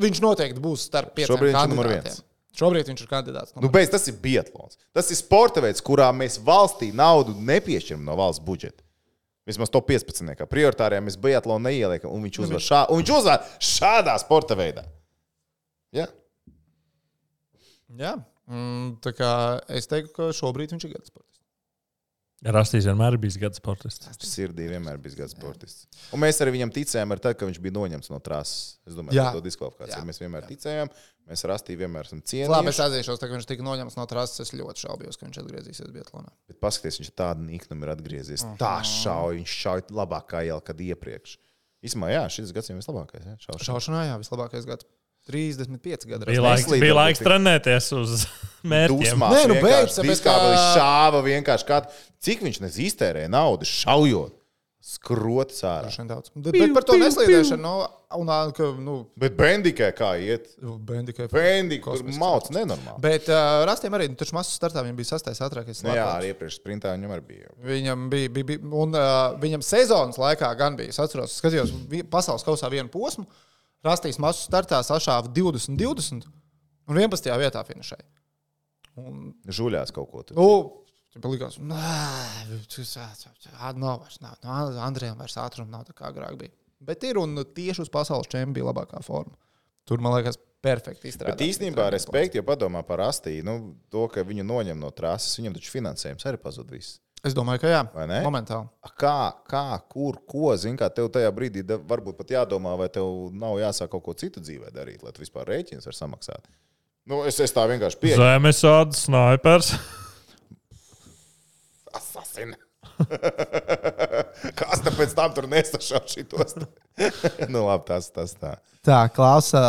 viņš noteikti būs starp pieciem Šobrīd kandidātiem. Šobrīd viņš ir kandidāts. Nu, beidz, tas ir biatlons. Tas ir sporta veids, kurā mēs valstī naudu nepiešķiram no valsts budžeta. Vismaz to 15. kā prioritārajā mēs biatlonu neieliekam, un viņš uzvar, šā, un viņš uzvar šādā sporta veidā. Ja? Jā, mm, tā kā es teiktu, ka šobrīd viņš ir gada sportists. Rastīs vienmēr ir bijis gada sportists. Sirdī vienmēr bija gada sportists. Un mēs arī viņam ticējām, ar tā, ka viņš bija noņemts no trases. Es domāju, Jā. ka to diskvalifikāciju Jā. mēs vienmēr ticējām. Mēs rastī vienmēr esam Labi, es cienījuši. atzīšos, ka viņš tika noņemts no trases. Es ļoti šaubījos, ka viņš atgriezīsies Bietlānā. Bet paskatieties, viņš tādu niknumu ir atgriezies. Tā šauja, viņš šauja labākā jau kad iepriekš. Īsumā, jā, šis gads ir vislabākais. Ja? Šaušana. Šaušanā, jā, vislabākais gads. 35 gadi. Bija rasties. laiks, bija laiks trenēties uz [laughs] mērķiem. Dusmās, Nē, nu, tāpēc, diskā ka- vēl šāva vienkārši kā. Cik viņš iztērēja naudu šaujot? Skrots ārā. Bet, bet par to neslīdēšanu, nu, un, ka, nu, Bet Bendikai kā iet? Bendikai. Bendikai Kosmisks mauc nenormāli. Bet uh, rastiem arī, nu, taču masu startā viņam bija sastais ātrākais. Nu, jā, arī iepriekš sprintā viņam arī bija. Viņam bija, bija, bija un uh, viņam sezonas laikā gan bija. Es atceros, skatījos pasaules kausā vienu posmu, rastīs masu startā sašāva 20, 20 un 11. vietā finišēja. Un, Žuļās kaut ko tur. nu, Tur likās, tas nav vairs. Nav. No Andrejam vairs ātruma nav tā kā agrāk bija. Bet ir un tieši uz pasaules čempionu bija labākā forma. Tur, man liekas, perfekti izstrādāts. Bet īstenībā respekti, ja padomā par Astīnu, nu, to, ka viņu noņem no trases, viņam taču finansējums arī pazud viss. Es domāju, ka jā, Vai ne? momentāli. Kā, kā, kur, ko, zini, kā tev tajā brīdī varbūt pat jādomā, vai tev nav jāsāk kaut ko citu dzīvē darīt, lai tu vispār rēķins var samaksāt. Nu, es, es tā vienkārši pieņemu. Zemesāds, snipers. Asasina. [laughs] Kas tam pēc tam tur nesašauj šitos? [laughs] nu, labi, tas, tas tā. Tā, klāsa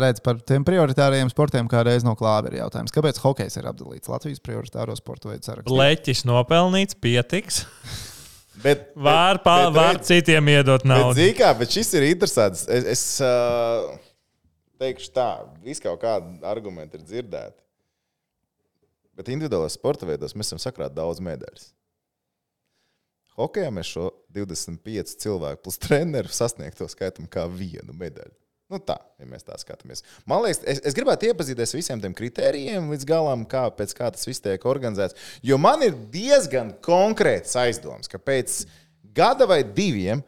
redz par tiem prioritāriem sportiem, kā reiz no klāva ir jautājums. Kāpēc hokejs ir apdalīts Latvijas prioritāro sporta veidu sarakstā? Leķis nopelnīts, pietiks. [laughs] Bet, Var, bet- pa, bet var redz, citiem iedot Bet, naudu. zini kā, bet šis ir interesants. Es, es uh, teikšu tā, vis kaut kādi argumenti ir dzirdēti. Bet individuālajos sporta veidos mēs esam sakrāti daudz medaļas. Hokejā mēs šo 25 cilvēku plus treneru sasniegto skaitām kā vienu medaļu. Nu tā, ja mēs tā skatāmies. Man liekas, es, es gribētu iepazīties ar visiem tiem kritērijiem līdz galam, kā, kā tas viss tiek organizēts. Jo man ir diezgan konkrēts aizdoms, ka pēc gada vai diviem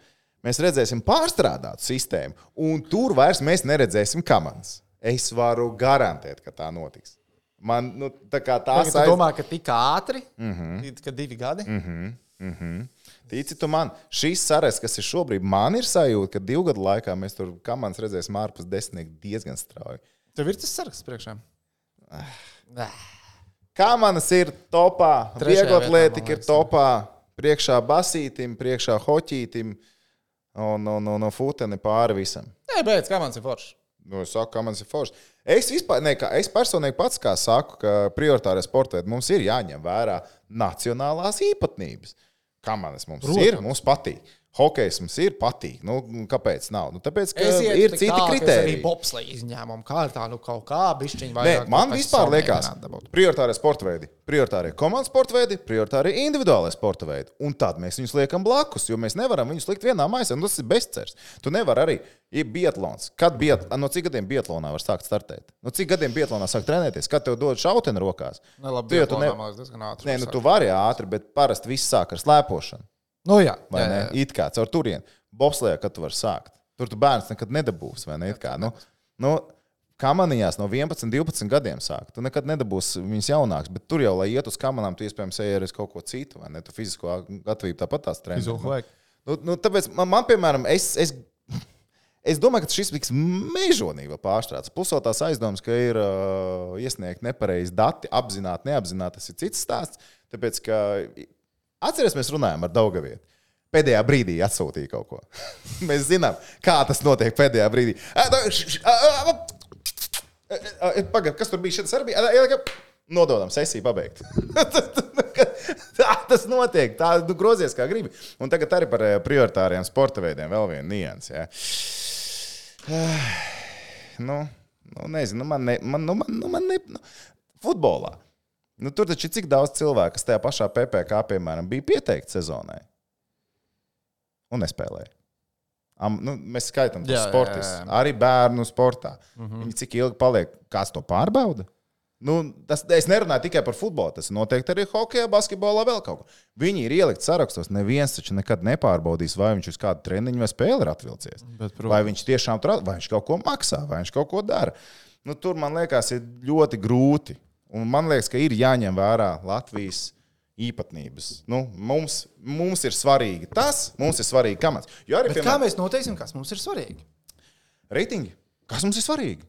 mēs redzēsim pārstrādātu sistēmu, un tur vairs mēs neredzēsim kamanas. Es varu garantēt, ka tā notiks. Man nu, tā kā tās Es domāju, ka tik ātri, mm -hmm. ka divi gadi. Mm -hmm. Mm -hmm. Tici tu man, šīs sarežģītas, kas ir šobrīd, man ir sajūta, ka divu gadu laikā mēs tur komandas redzēsim ārpus desmitnieku diezgan strauji. Tev ir tas saraksts priekšā. Nē. Kā manas ir topā, vieglatlētika ir topā, priekšā basītim, priekšā hoķītim un, un, un, un futeni pāri visam. Nē, beidz, kā man ir forši. Nu, es saku, ka man ir forši. Es, vispār, ne, kā, es personīgi pats kā saku, ka prioritārai sportā mums ir jāņem vērā nacionālās īpatnības. Kā manas mums Protams. ir, mums patīk. Hokejs mums ir patīk. Nu, kāpēc? Nav? Nu, tāpēc, ka ir citi ka es Arī kriteriji. bobslēga izņēmumu kārtā, nu kaut kā bišķiņa vai Nē, man vispār liekas, prioritārie sporta veidi, prioritārie komandas sporta veidi, prioritārie individuālai sporta veidi. Un tad mēs viņus liekam blakus, jo mēs nevaram viņus likt vienā maisā. Nu, tas ir bezcerīgs. Tu nevari arī ir biatlons. Kad biat, no cik gadiem biatlonā var sākt startēt? No cik gadiem biatlonā sāk trenēties? Kad tev dod šauteni rokās? Ne, labi, Tu tu ne- ne... Nē, nu tu vari ātri, bet parasti viss sāk ar slēpošanu. Nu jā, Vai jā, jā. It kā caur turieni. Bobslēgā, kad tu vari sākt. Tur tu bērns nekad nedabūsi, vai ne? It kā, nu, nu, Kamanījās no 11, 12 gadiem sāk. Tu nekad nedabūsi viņus jaunākus, bet tur jau, lai iet uz kamerām, tu iespējams ej arī uz kaut ko citu, vai ne? Tu fizisko gatavību tāpat tās. Fizisko vajag. Nu, nu, tāpēc man, man piemēram, es, es, es domāju, ka šis tiks mežonīgi vēl pārstrādāts. Plus vēl tās aizdomas, ka ir uh, iesniegt nepareizi dati, apzināti, neapzināti, tas ir cits stāsts. Tāpēc, ka atcerieties, mēs runājam ar Daugavietu. Pēdējā brīdī atsūtīja kaut ko. [laughs] mēs zinām, kā tas notiek pēdējā brīdī. Pagaid, kas tur bija? Šis arī bija. Nododam, sesiju pabeigt. [laughs] tā tas notiek. Tā nu, grozies kā gribi. Un tagad arī par prioritāriem sporta veidiem vēl viena nianses. Ja. Nu, nu, nezinu, nu, man ne, man, nu, man, nu, man ne, nu, futbolā. Nu, tur taču ir cik daudz cilvēku, kas tajā pašā PPC, piemēram, bija pieteikti sezonai un nespēlēja. Am, nu, mēs skaitām sportistus, jā, jā. arī bērnu sportā. Mm -hmm. Viņi cik ilgi paliek, kāds to pārbauda? Nu, tas, es nerunāju tikai par futbolu. Tas noteikti arī hokeja, basketbolā, vēl kaut ko. Viņi ir ielikt sarakstos. Neviens taču nekad nepārbaudīs, vai viņš uz kādu treniņu vai spēli ir atvilcies. Bet, protams. vai viņš tiešām tur at- vai viņš kaut ko maksā, vai viņš kaut ko dara. Nu, tur man liekas, ir ļoti grūti. Un man liekas, ka ir jāņem vērā Latvijas īpatnības. Nu, mums, mums ir svarīgi tas, mums ir svarīgi kamats. Arī, Bet kā mēs noteiksim, kas mums ir svarīgi? reitingi, kas mums ir svarīgi?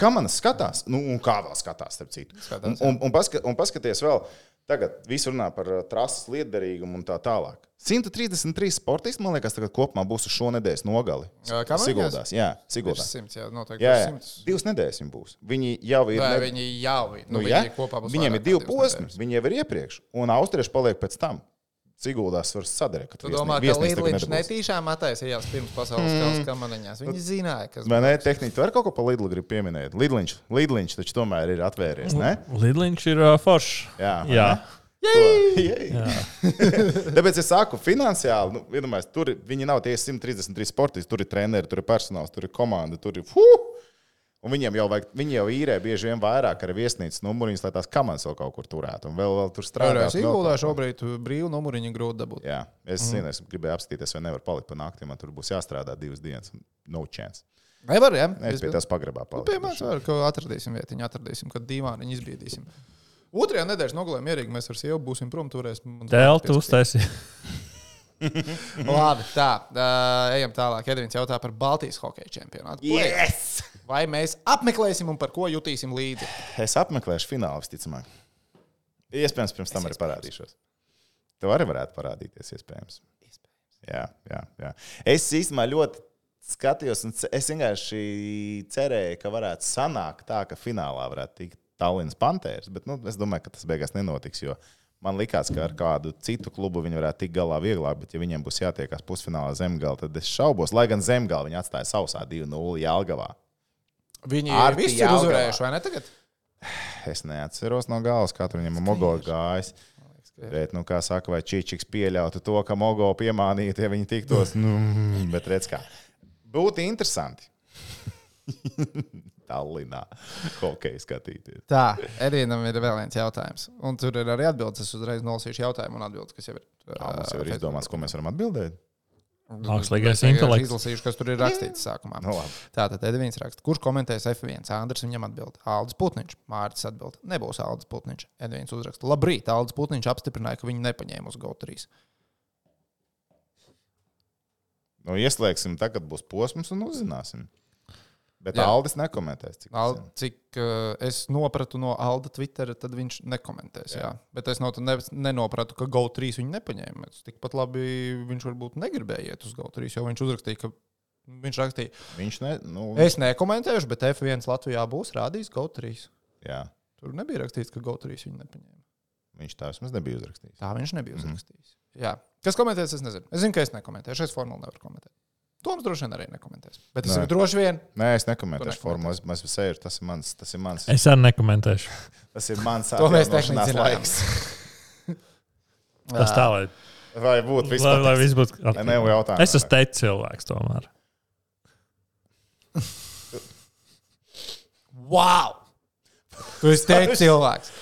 Kā manas skatās, nu, un kā vēl skatās, starp citu. Skatās, un, un, un, paska, un paskaties vēl, tagad viss runā par uh, trases liederīgumu un tā tālāk. 133 sportisti, man liekas, kopumā būs uz šo nedēļas nogali. Jā, kā man Siguldās, jā, Siguldās. Simts, jā, noteikti. Jā, jā. divas nedēļas viņiem būs. Viņi jau ir. Nē, ne- viņi jau ir. Nu, Nu, viņi kopā būs Viņiem ir divi posmi. Viņi jau ir iepriekš, un austrieši paliek pēc tam. Ciguldās var sadarīt. Tu domā, ka Lidlīds netīšām attaisījās pirms pasaules kausa kamaniņās. Viņi zināja, kas Vai ne, tehniski, tu vari kaut ko par Lidlu gribi pieminēt? Lidliņš, Lidliņš taču tomēr ir atvērties, ne? Lidliņš ir uh, foršs. Jā, Jā. ne? Jā. [laughs] Tāpēc es saku, finansiāli, nu, iedomājieties, tur ir- viņi nav tie 133 sportisti, tur ir treneri, tur ir personāls, tur ir komanda, tur ir. Fuh! Un viņiem jau, vajag, viņi jau īrē bieži vien vairāk ar viesnīcas numuriņus, lai tās kameras vēl kaut kur turētu. Un vēl, vēl tur. Strādājot Siguldā šobrīd brīvu numuriņu grūti dabūt. Jā, es mm. zinu, es gribēju apskatīties, vai nevar palikt pa naktī. Man tur būs jāstrādā divas dienas. No chance. Nevar, jā. Es pie tās pagrabā Nu, paliku. pie manis var, ka atradīsim vietiņu, atradīsim, kad dīvāniņu izbiedīsim. Otrajā nedēļas nogalē mierīgi mēs ar sievu būsim prom turēs. Teltu uztaisīja. Labi, tā. Uh, ejam tālāk. Edvins jautā par Baltijas hokeja čempionātu. Yes! Vai mēs apmeklēsim un par ko jutīsim līdzi? Es apmeklēšu finālu, visticamāk. Iespējams, pirms tam arī parādīšos. Tev arī varētu parādīties, iespējams. Jā, jā, jā. Es īstenībā ļoti skatījos, un es vienkārši cerēju, ka varētu sanākt tā, ka finālā varētu tikt Tallinas Panthers. Bet nu, es domāju, ka tas beigās nenotiks. Jo man liekas, ka ar kādu citu klubu viņi varētu tikt galā vieglāk, bet, ja viņiem būs jātiekās pusfinālā zemgala, tad es šaubos. Lai gan zemgala viņi atstāja sausā 2-0 Jālgavā. Viņi Arti visi ir uzvarējuši, vai ne? Tagad? Es neatceros no galvas, kā tur viņam mogo gājis. Bet, nu, kā saka, vai Čičiks pieļautu to, ka mogo piemānītu, ja viņi tiktos. [laughs] Nu, bet redz, kā. Būtu interesanti. [laughs] Tallinā hokeja skatīties. Tā, Edīnam ir vēl viens jautājums. Un tur ir arī atbildes. Es uzreiz nolasīšu jautājumu un atbildes, kas jau ir. Kā mums jau ir izdomāts, ko mēs varam atbildēt? Mākslīgais Es intelekts. Izlasīšu, kas tur ir rakstīts sākumā. Nu, labi. Tātad Edvīns raksta, kurš komentēs F1? Andris viņam atbild. Aldis Putniņš. Mārcis atbild. Nebūs Aldis Putniņš. Edvīns uzraksta. Labrīt, Aldis Putniņš apstiprināja, ka viņi nepaņēma uz GO3. nu, ieslēgsim, tagad būs posms un uzzināsim. Bet Jā. Aldis nekomentēs. Cik Al, es zinu. cik uh, es nopratu no Alda Twittera, tad viņš nekomentēs. Jā. Jā. Bet es no, ne, nenopratu, ka GO3 viņu nepaņēma. Tikpat labi viņš varbūt negribēja iet uz GO3, jo viņš uzrakstīja, ka viņš rakstīja, Viņš ne. Nu, es nekomentēšu, bet F1 Latvijā būs rādījis GO3. jā, Tur nebija rakstīts, ka GO3 viņu nepaņēma. viņš tā vismaz nebija uzrakstījis. Tā viņš nebija uzrakstījis. Jā. Kas komentēs, es nezinu. Es zinu, ka es nekomentēšu. Es formulu nevaru komentēt. Toms droši vien arī nekomentēs. Bet es droši vien. Nē, es nekomentēšu formu. Es, es sēžu, tas ir mans. Tas ir mans. Es arī nekomentēšu. [laughs] Tas ir mans zinām. laiks. [laughs] Tas tā, lai, [laughs] Vai būtu lai, vispār? lai viss būtu. Lai nav jautājumu. Es esmu teicis cilvēks tomēr. Wow! Tu esi teicis cilvēks.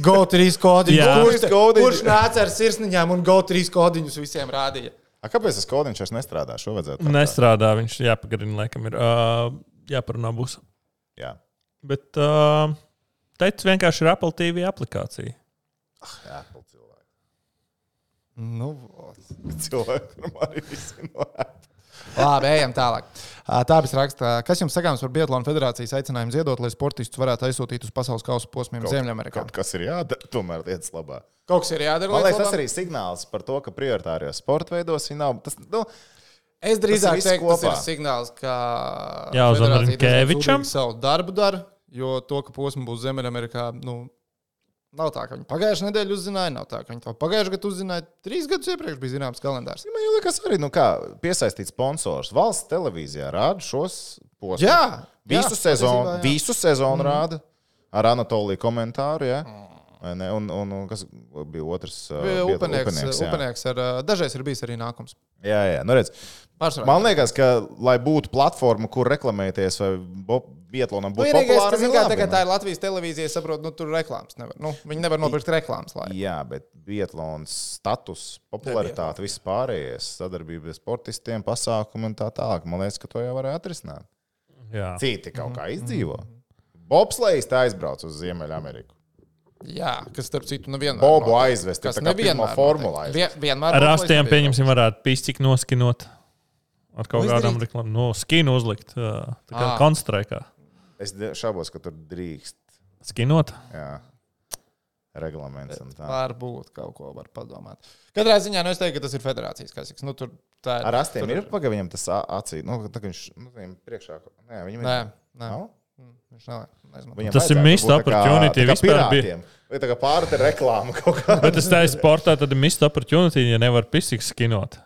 GO3 kodiņš. Jā. Kurš, Kodiņš. kurš nāca ar sirsniņām un GO3 kodiņus visiem rādīja? A, kāpēc tas kodiņš vairs nestrādā? Šo vajadzētu. Nestrādā, viņš jāpagarina, laikam, ir uh, jāparunā būs. Jā, Bet uh, teicis vienkārši ir Apple TV aplikācija. jā Apple cilvēki. Nu. [laughs] Cilvēki tur arī visi no Apple. Labi, ejam tālāk. Ā, Tā bija raksta, kas jums sakāms par Biatlona federācijas aicinājumu ziedot, lai sportistus varētu aizsūtīt uz pasaules kausa posmiem Ziemeļamerikā. Kaut kas ir jādara, tomēr lietas labā. Kaut kas ir jādara. Man liekas, tas arī signāls par to, ka prioritārijos sporta veidos viņi nav. Tas, nu, Es drīzāk teiktu, tas ir signāls, ka Rinkevičam. sūdīgi savu darbu dara, jo to, ka posms būs Ziemeļamerikā, nu, nav tā, ka viņi pagājušajā nedēļā uzzināja, nav tā, ka viņi to pagājušajā gadā uzzināja. Trīs gadus iepriekš bija zināms kalendārs. man liekas, arī nu, kā, piesaistīt sponsors. Valsts televīzijā rāda šos posmus. Jā, Visu jā, sezonu, jā. visu sezonu mm. rāda ar Anatoliju komentāru. Ja? Vai ne? Un, un, un kas bija otrs? uh, Bija bija Upenieks, Upenieks, jā. upenieks ar, ā, dažreiz ir bijis arī nākums. Jā, jā. Nu, redz, Pārsvarā. man liekas, ka, lai būtu platforma, kur reklamēties, vai Bietlānam Nu, būtu vienīgais, populāra, kas tagad nu. tā ir Latvijas televīzija, saprot, nu, tur reklāmas nevar. Nu, viņi nevar nopirkt reklāmas laiku. Jā, bet Bietlāns status, popularitāte, viss pārējais, sadarbība ar sportistiem, pasākumi un tā tālāk. Man liekas, ka to jau varēja atrisināt. Jā. Citi kaut kā izdzīvo. Bobslēgs tā aizbrauc uz Ziemeļameriku. Jā, kas starp citu, nu vienmēr. Bobu notiek. aizvest, pirmo nevienmēr aizvest. Vien, vienmēr Ar astiem, pieņemsim, varētu pisķi noskinot. Ar kaut kādām reklāmām, no skinu uzlikt. Tā kā konstrēkā. Es šaubos, ka tur drīkst. Skinot. Jā. Reglaments un tā. Varbūt kaut ko var padomāt. Katrā ziņā nu, es teiktu, ka tas ir federācijas kasīgs. Nu, tur tā ir. Ar astiem tur- ir pagaidām viņam tas acī. Nu, tā kā viņš nu, viņam priekšā. Nē, viņam ir. Nē, nē. Nav? Mm, Viņš nav. Viņam Tas ir kā- opportunity tā kā vispār bija. Vai tā kā pārta reklāma kaut kā. Bet es teicu, sportā tad ir missed opportunity, ja nevar pisīgi skinot.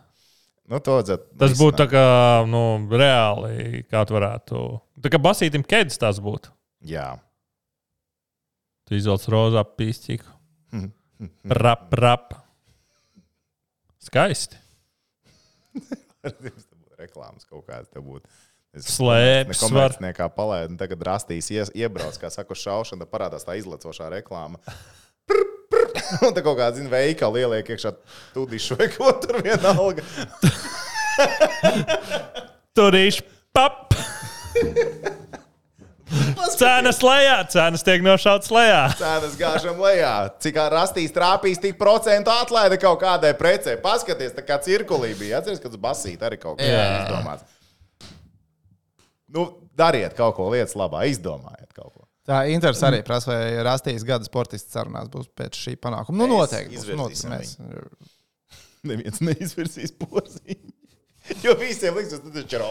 Nu. Tas būtu tā kā nu, reāli, kā tu varētu. Tā kā basītim kēdes tas būtu. Jā. Tu izvelc rozā pīstīku. Rap, rap. Skaisti. [laughs] Reklāmas kaut kādas te būtu. Es Slēpes var. Nekomercniekā palaidu, un tagad rastīs iebrauc, kā saka, tad parādās tā izlecošā reklāma. Prr, prr. [laughs] Un tā kaut kāda, zina, veikala ieliek iekšā tūdišu vai ko tur vienalga. [laughs] Turīši pap! Cenas lejā, cenas tiek nošauts lejā. Cenas gāžam lejā. Cik kā rastīs trāpīs, tik procentu atlaide kaut kādai precē. Paskaties, tā kā cirkulī bija. Atceries, kad uz basīt arī kaut kas Jā. izdomāts. Nu, dariet kaut ko lietas labā, izdomājiet kaut ko. Tā Inters arī prasa, vai rastīs gada sportists sarunās būs pēc šī panākuma. Nu, noteikti. būs, noteikti mēs- [laughs] Neviens neizvirsīs porziņu. [laughs] Jo visiem liekas, tas taču ir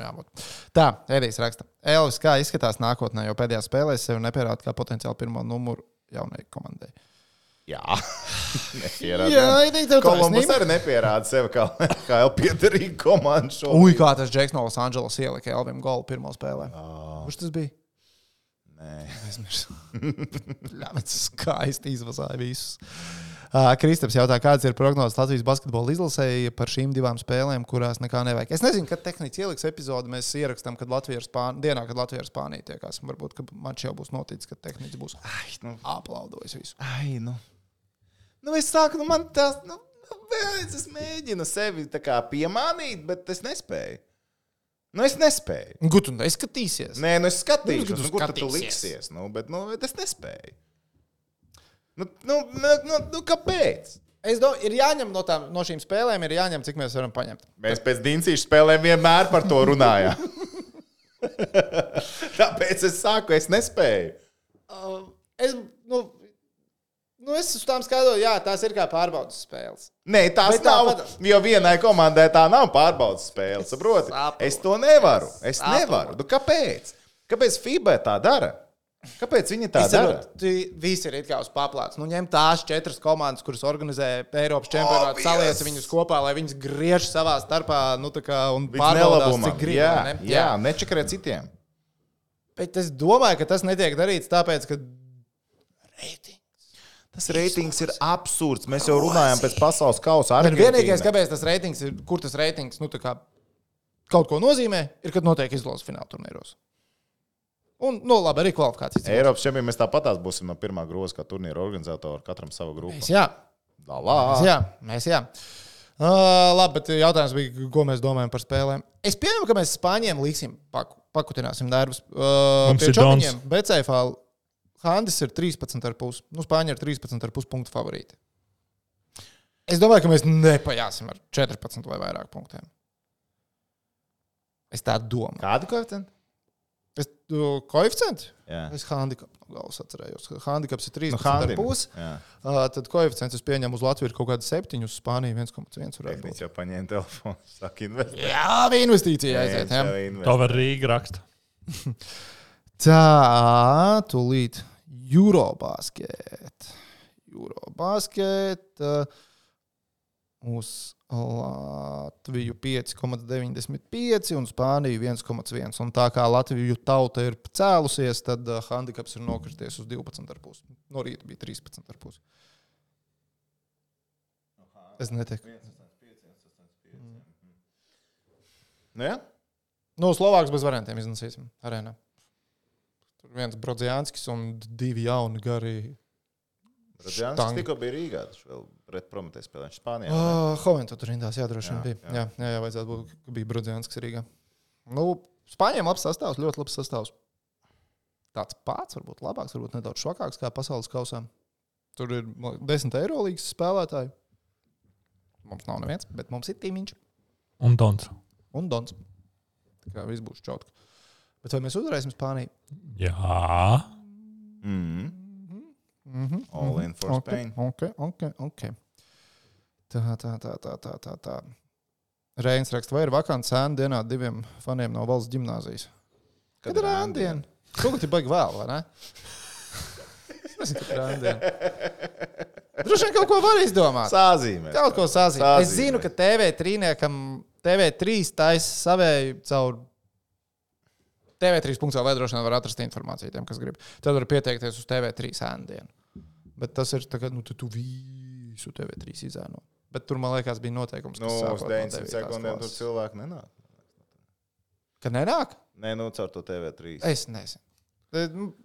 jābūt. Tā, Edijs raksta. Elvis, kā izskatās nākotnē, jo pēdējā spēlē sevi nepierāda kā potenciāli pirmo numuru jaunai komandai. Jā, [laughs] nepierāda. Jā, Edijs, tev Kolumbus taisnība. arī nepierāda sevi kā, kā jau [laughs] piedarīga komanda šo. Ui, kā tas Džeks no Losandželos ielika Elvim golu pirmo spēlē. Kurš tas bija? Nē. [laughs] Aizmirsu. Ļāvis skaisti izvazāja visus. Uh, Kristaps jautā, kādas ir prognozes Latvijas basketbola izlasēji par šīm divām spēlēm, kurās nekā nevajag. Es nezinu, kad tehniski ieliks epizodi. Mēs ierakstām, kad Latvija ir Spānija, dienā, kad Latvija ir Spānija tiekās. Varbūt, ka man šī jau būs noticis, ka tehniski būs Ai, nu, aplaudojis visu. ai, nu. Nu, es saku, nu, man tas, nu, nu, vēlreiz es mēģinu sevi tā kā piemānīt, bet es nespēju. Nu, es nespēju. Gutu, neskatīsies. Nē, nu es Nu, skatīšos, tu nu, kur tu liksies. Nu, bet, nu, bet es nespēju. Nu, nu, nu, nu, nu kāpēc? Es domāju, ir jāņem no, tām, no šīm spēlēm, ir jāņem, cik mēs varam paņemt. Mēs pēc Diencīšu spēlēm vienmēr par to runājām. [laughs] Tāpēc es saku, es nespēju. Uh, es, nu, nu, es uz tām skatos, jā, tās ir kā pārbaudas spēles. Nē, tās Bet nav. tāpat- Jo vienai komandai tā nav pārbaudas spēle. Saproti? Es to nevaru. Es Saprotu. nevaru. Nu, kāpēc? Kāpēc FIBA tā dara? Kāpēc viņi tā dara? Visi ir kā uz paplātes. Nu, ņem tās četras komandas, kuras organizē Eiropas čempionātu, Obvious. saliec viņus kopā, lai viņas griež savā starpā nu, kā, un pārbaudās, cik grib. Jā, ne? jā nečakarē citiem. Bet es domāju, ka tas netiek darīts tāpēc, ka reitings. Tas reitings ir absurds. Mēs jau runājam pēc pasaules kausa. Ir vienīgais, kāpēc tas reitings ir, kur tas reitings nu, tā kā kaut ko nozīmē, ir, kad notiek izlozes fināla turnīros. Un, nu, labi, arī kvalifikācijas. Eiropas čempionā mēs tāpatās būsim no pirmā groza, kā turnīra organizatori, katram savu grupu. Mēs, jā, Dalā. mēs, jā, mēs, jā. Uh, labi, bet jautājums bija, ko mēs domājam par spēlēm. Es pieņemu, ka mēs Spāņiem liksim, paku, pakutināsim nervus. Uh, Mums pie ir Dons. BCFL Handis ir 13,5. Nu, Spāņi ir 13,5 punktu favorīti. Es domāju, ka mēs nepajāsim ar 14 vai vairāk punktiem. Es tā domāju. Kādu koeficientu? Es uh, koeficientu? Jā. Es handikapu galvas atcerējos. ka Handikaps ir Nu, Handim. 13,5. Jā. Uh, tad koeficients es pieņemu uz Latviju ir kaut kāda 7, uz Spāniju 1,1. varētu Tehnicis būt. jau paņēma telefonu, [laughs] saka, investēt. Jā, bija investīcija aiziet. Viņš Jā. jau To var Rīga raksta. [laughs] Tā, tūlīt Eurobasket. Eurobasket uz Latviju 5,95 un Spāniju 1,1. Un tā kā Latviju tauta ir cēlusies, tad uh, handikaps ir nokrities uz 12,5. No rīta bija 13,5. Es netieku. Nu, jā? Nu, Slovāks bez variantiem iznesīsim arēnā. Viens Brodzianskis un divi jauni gari. Štangi. tikko bija Rīgā, tas vēl pret Prometēju spēlēšanas Spānijā. Uh, Hoventa tur rindās, jā, droši vien Jā, bija. jā. Jā, jā, vajadzētu būt, ka bija Brodzianskis Rīgā. Nu, Spāņiem labs sastāvs, ļoti labs sastāvs. Tāds pats, varbūt labāks, varbūt nedaudz švakāks kā pasaules kausā. Tur ir desmit eiro līgas spēlētāji. Mums nav neviens, bet mums ir Tīmiņš Un Dons. un Dons. Tā kā viss būs čautka. Bet vai mēs uzvarēsim Spāniju? Jā. Mm. Mm -hmm. All in for Spain. Okay, okay, okay. Tā, tā, tā, tā, tā, tā. tā. Reins raksta, vai ir vakants sēna dienā diviem faniem no valsts gimnāzijas? Kad ir rāmdiena? Šogad ir baigi vēl, vai ne? Es nezinu, kad ir rāmdiena. Droši vien kaut ko var izdomāt. Sāzīmē. Kaut ko sazīmēt. Sazīmē. Es zinu, ka TV3 TV3 taisa savēju caur TV3 punktu vai droši vien var atrast informāciju tiem, kas grib. Tad var pieteikties uz TV3 sēndienu. Bet tas ir tagad, nu, tu, tu visu TV3 izēno. Bet tur, man liekas, bija noteikums, Nu, kas uz sākot no 900 devītās sekundēm tur cilvēki nenāk. Ka nenāk? Nē, nu, caur to TV3. Es nezinu.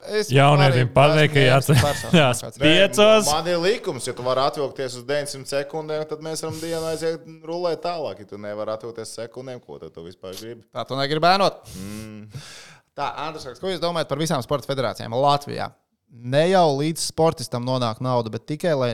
Es Jaunietim arī pateikt, ka esmu jāatcer- mērķis personīgi [laughs] jās- kāds. Nē, Piecos. Man ir likums, ja tu vari atvilkties uz 900 sekundēm, tad mēs varam dienā aiziet rulēt tālāk. Ja tu nevari atvilkties sekundēm, ko tad tu vispār gribi? Tā tu negribi bērnot. Mm. Tā, Andris, ko jūs domājat par visām sporta federācijām Latvijā? Ne jau līdz sportistam nonāk nauda, bet tikai lai.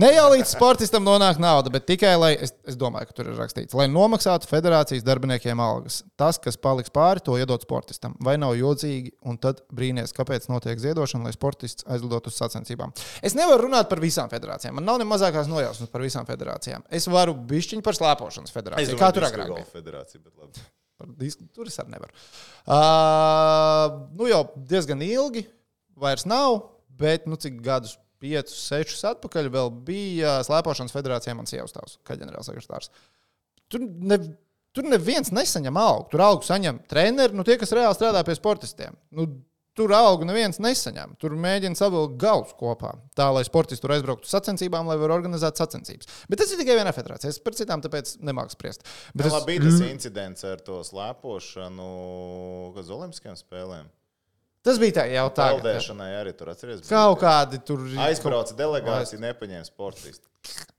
Ne jau līdz sportistam nonāk nauda, bet tikai lai, es, es domāju, ka tur ir rakstīts, lai nomaksātu federācijas darbiniekiem algas. Tas, kas paliks pāri, to iedod sportistam. Vai nav jocīgi, un tad brīnīties, kāpēc notiek ziedošana, lai sportists aizlidotu uz sacensībām. Es nevaru runāt par visām federācijām. Man nav ne mazākās nojausmas par visām federācijām. Es varu bišķiņu par slēpošanas federāciju. Kā tur agrāk? bija? Tur es arī nevaru. Uh, nu jau diezgan ilgi, vairs nav, bet nu, cik gadus, piecus, sešus atpakaļ, vēl bija Slēpošanas federācijā mans ievstāvs, kā ģenerālsekretārs. Tur, ne, tur neviens nesaņem algu. Tur algu saņem treneri, nu, tie, kas reāli strādā pie sportistiem. Nu, Tur algu neviens nesaņem. Tur mēģina savilkt galus kopā, tā lai sportisti tur aizbrauktu sacensībām, lai varētu organizēt sacensības. Bet tas ir tikai viena federācija. Es par citām tāpēc nemāku spriest. Bet Bet es- es... bija tas incidents ar to slēpošanu uz Olimpiskajām spēlēm. Tas bija tā, jau tā. Peldēšanai arī tur atceries. Kaut kādi tur Aizbrauca delegācija, nepaņēma sportistu.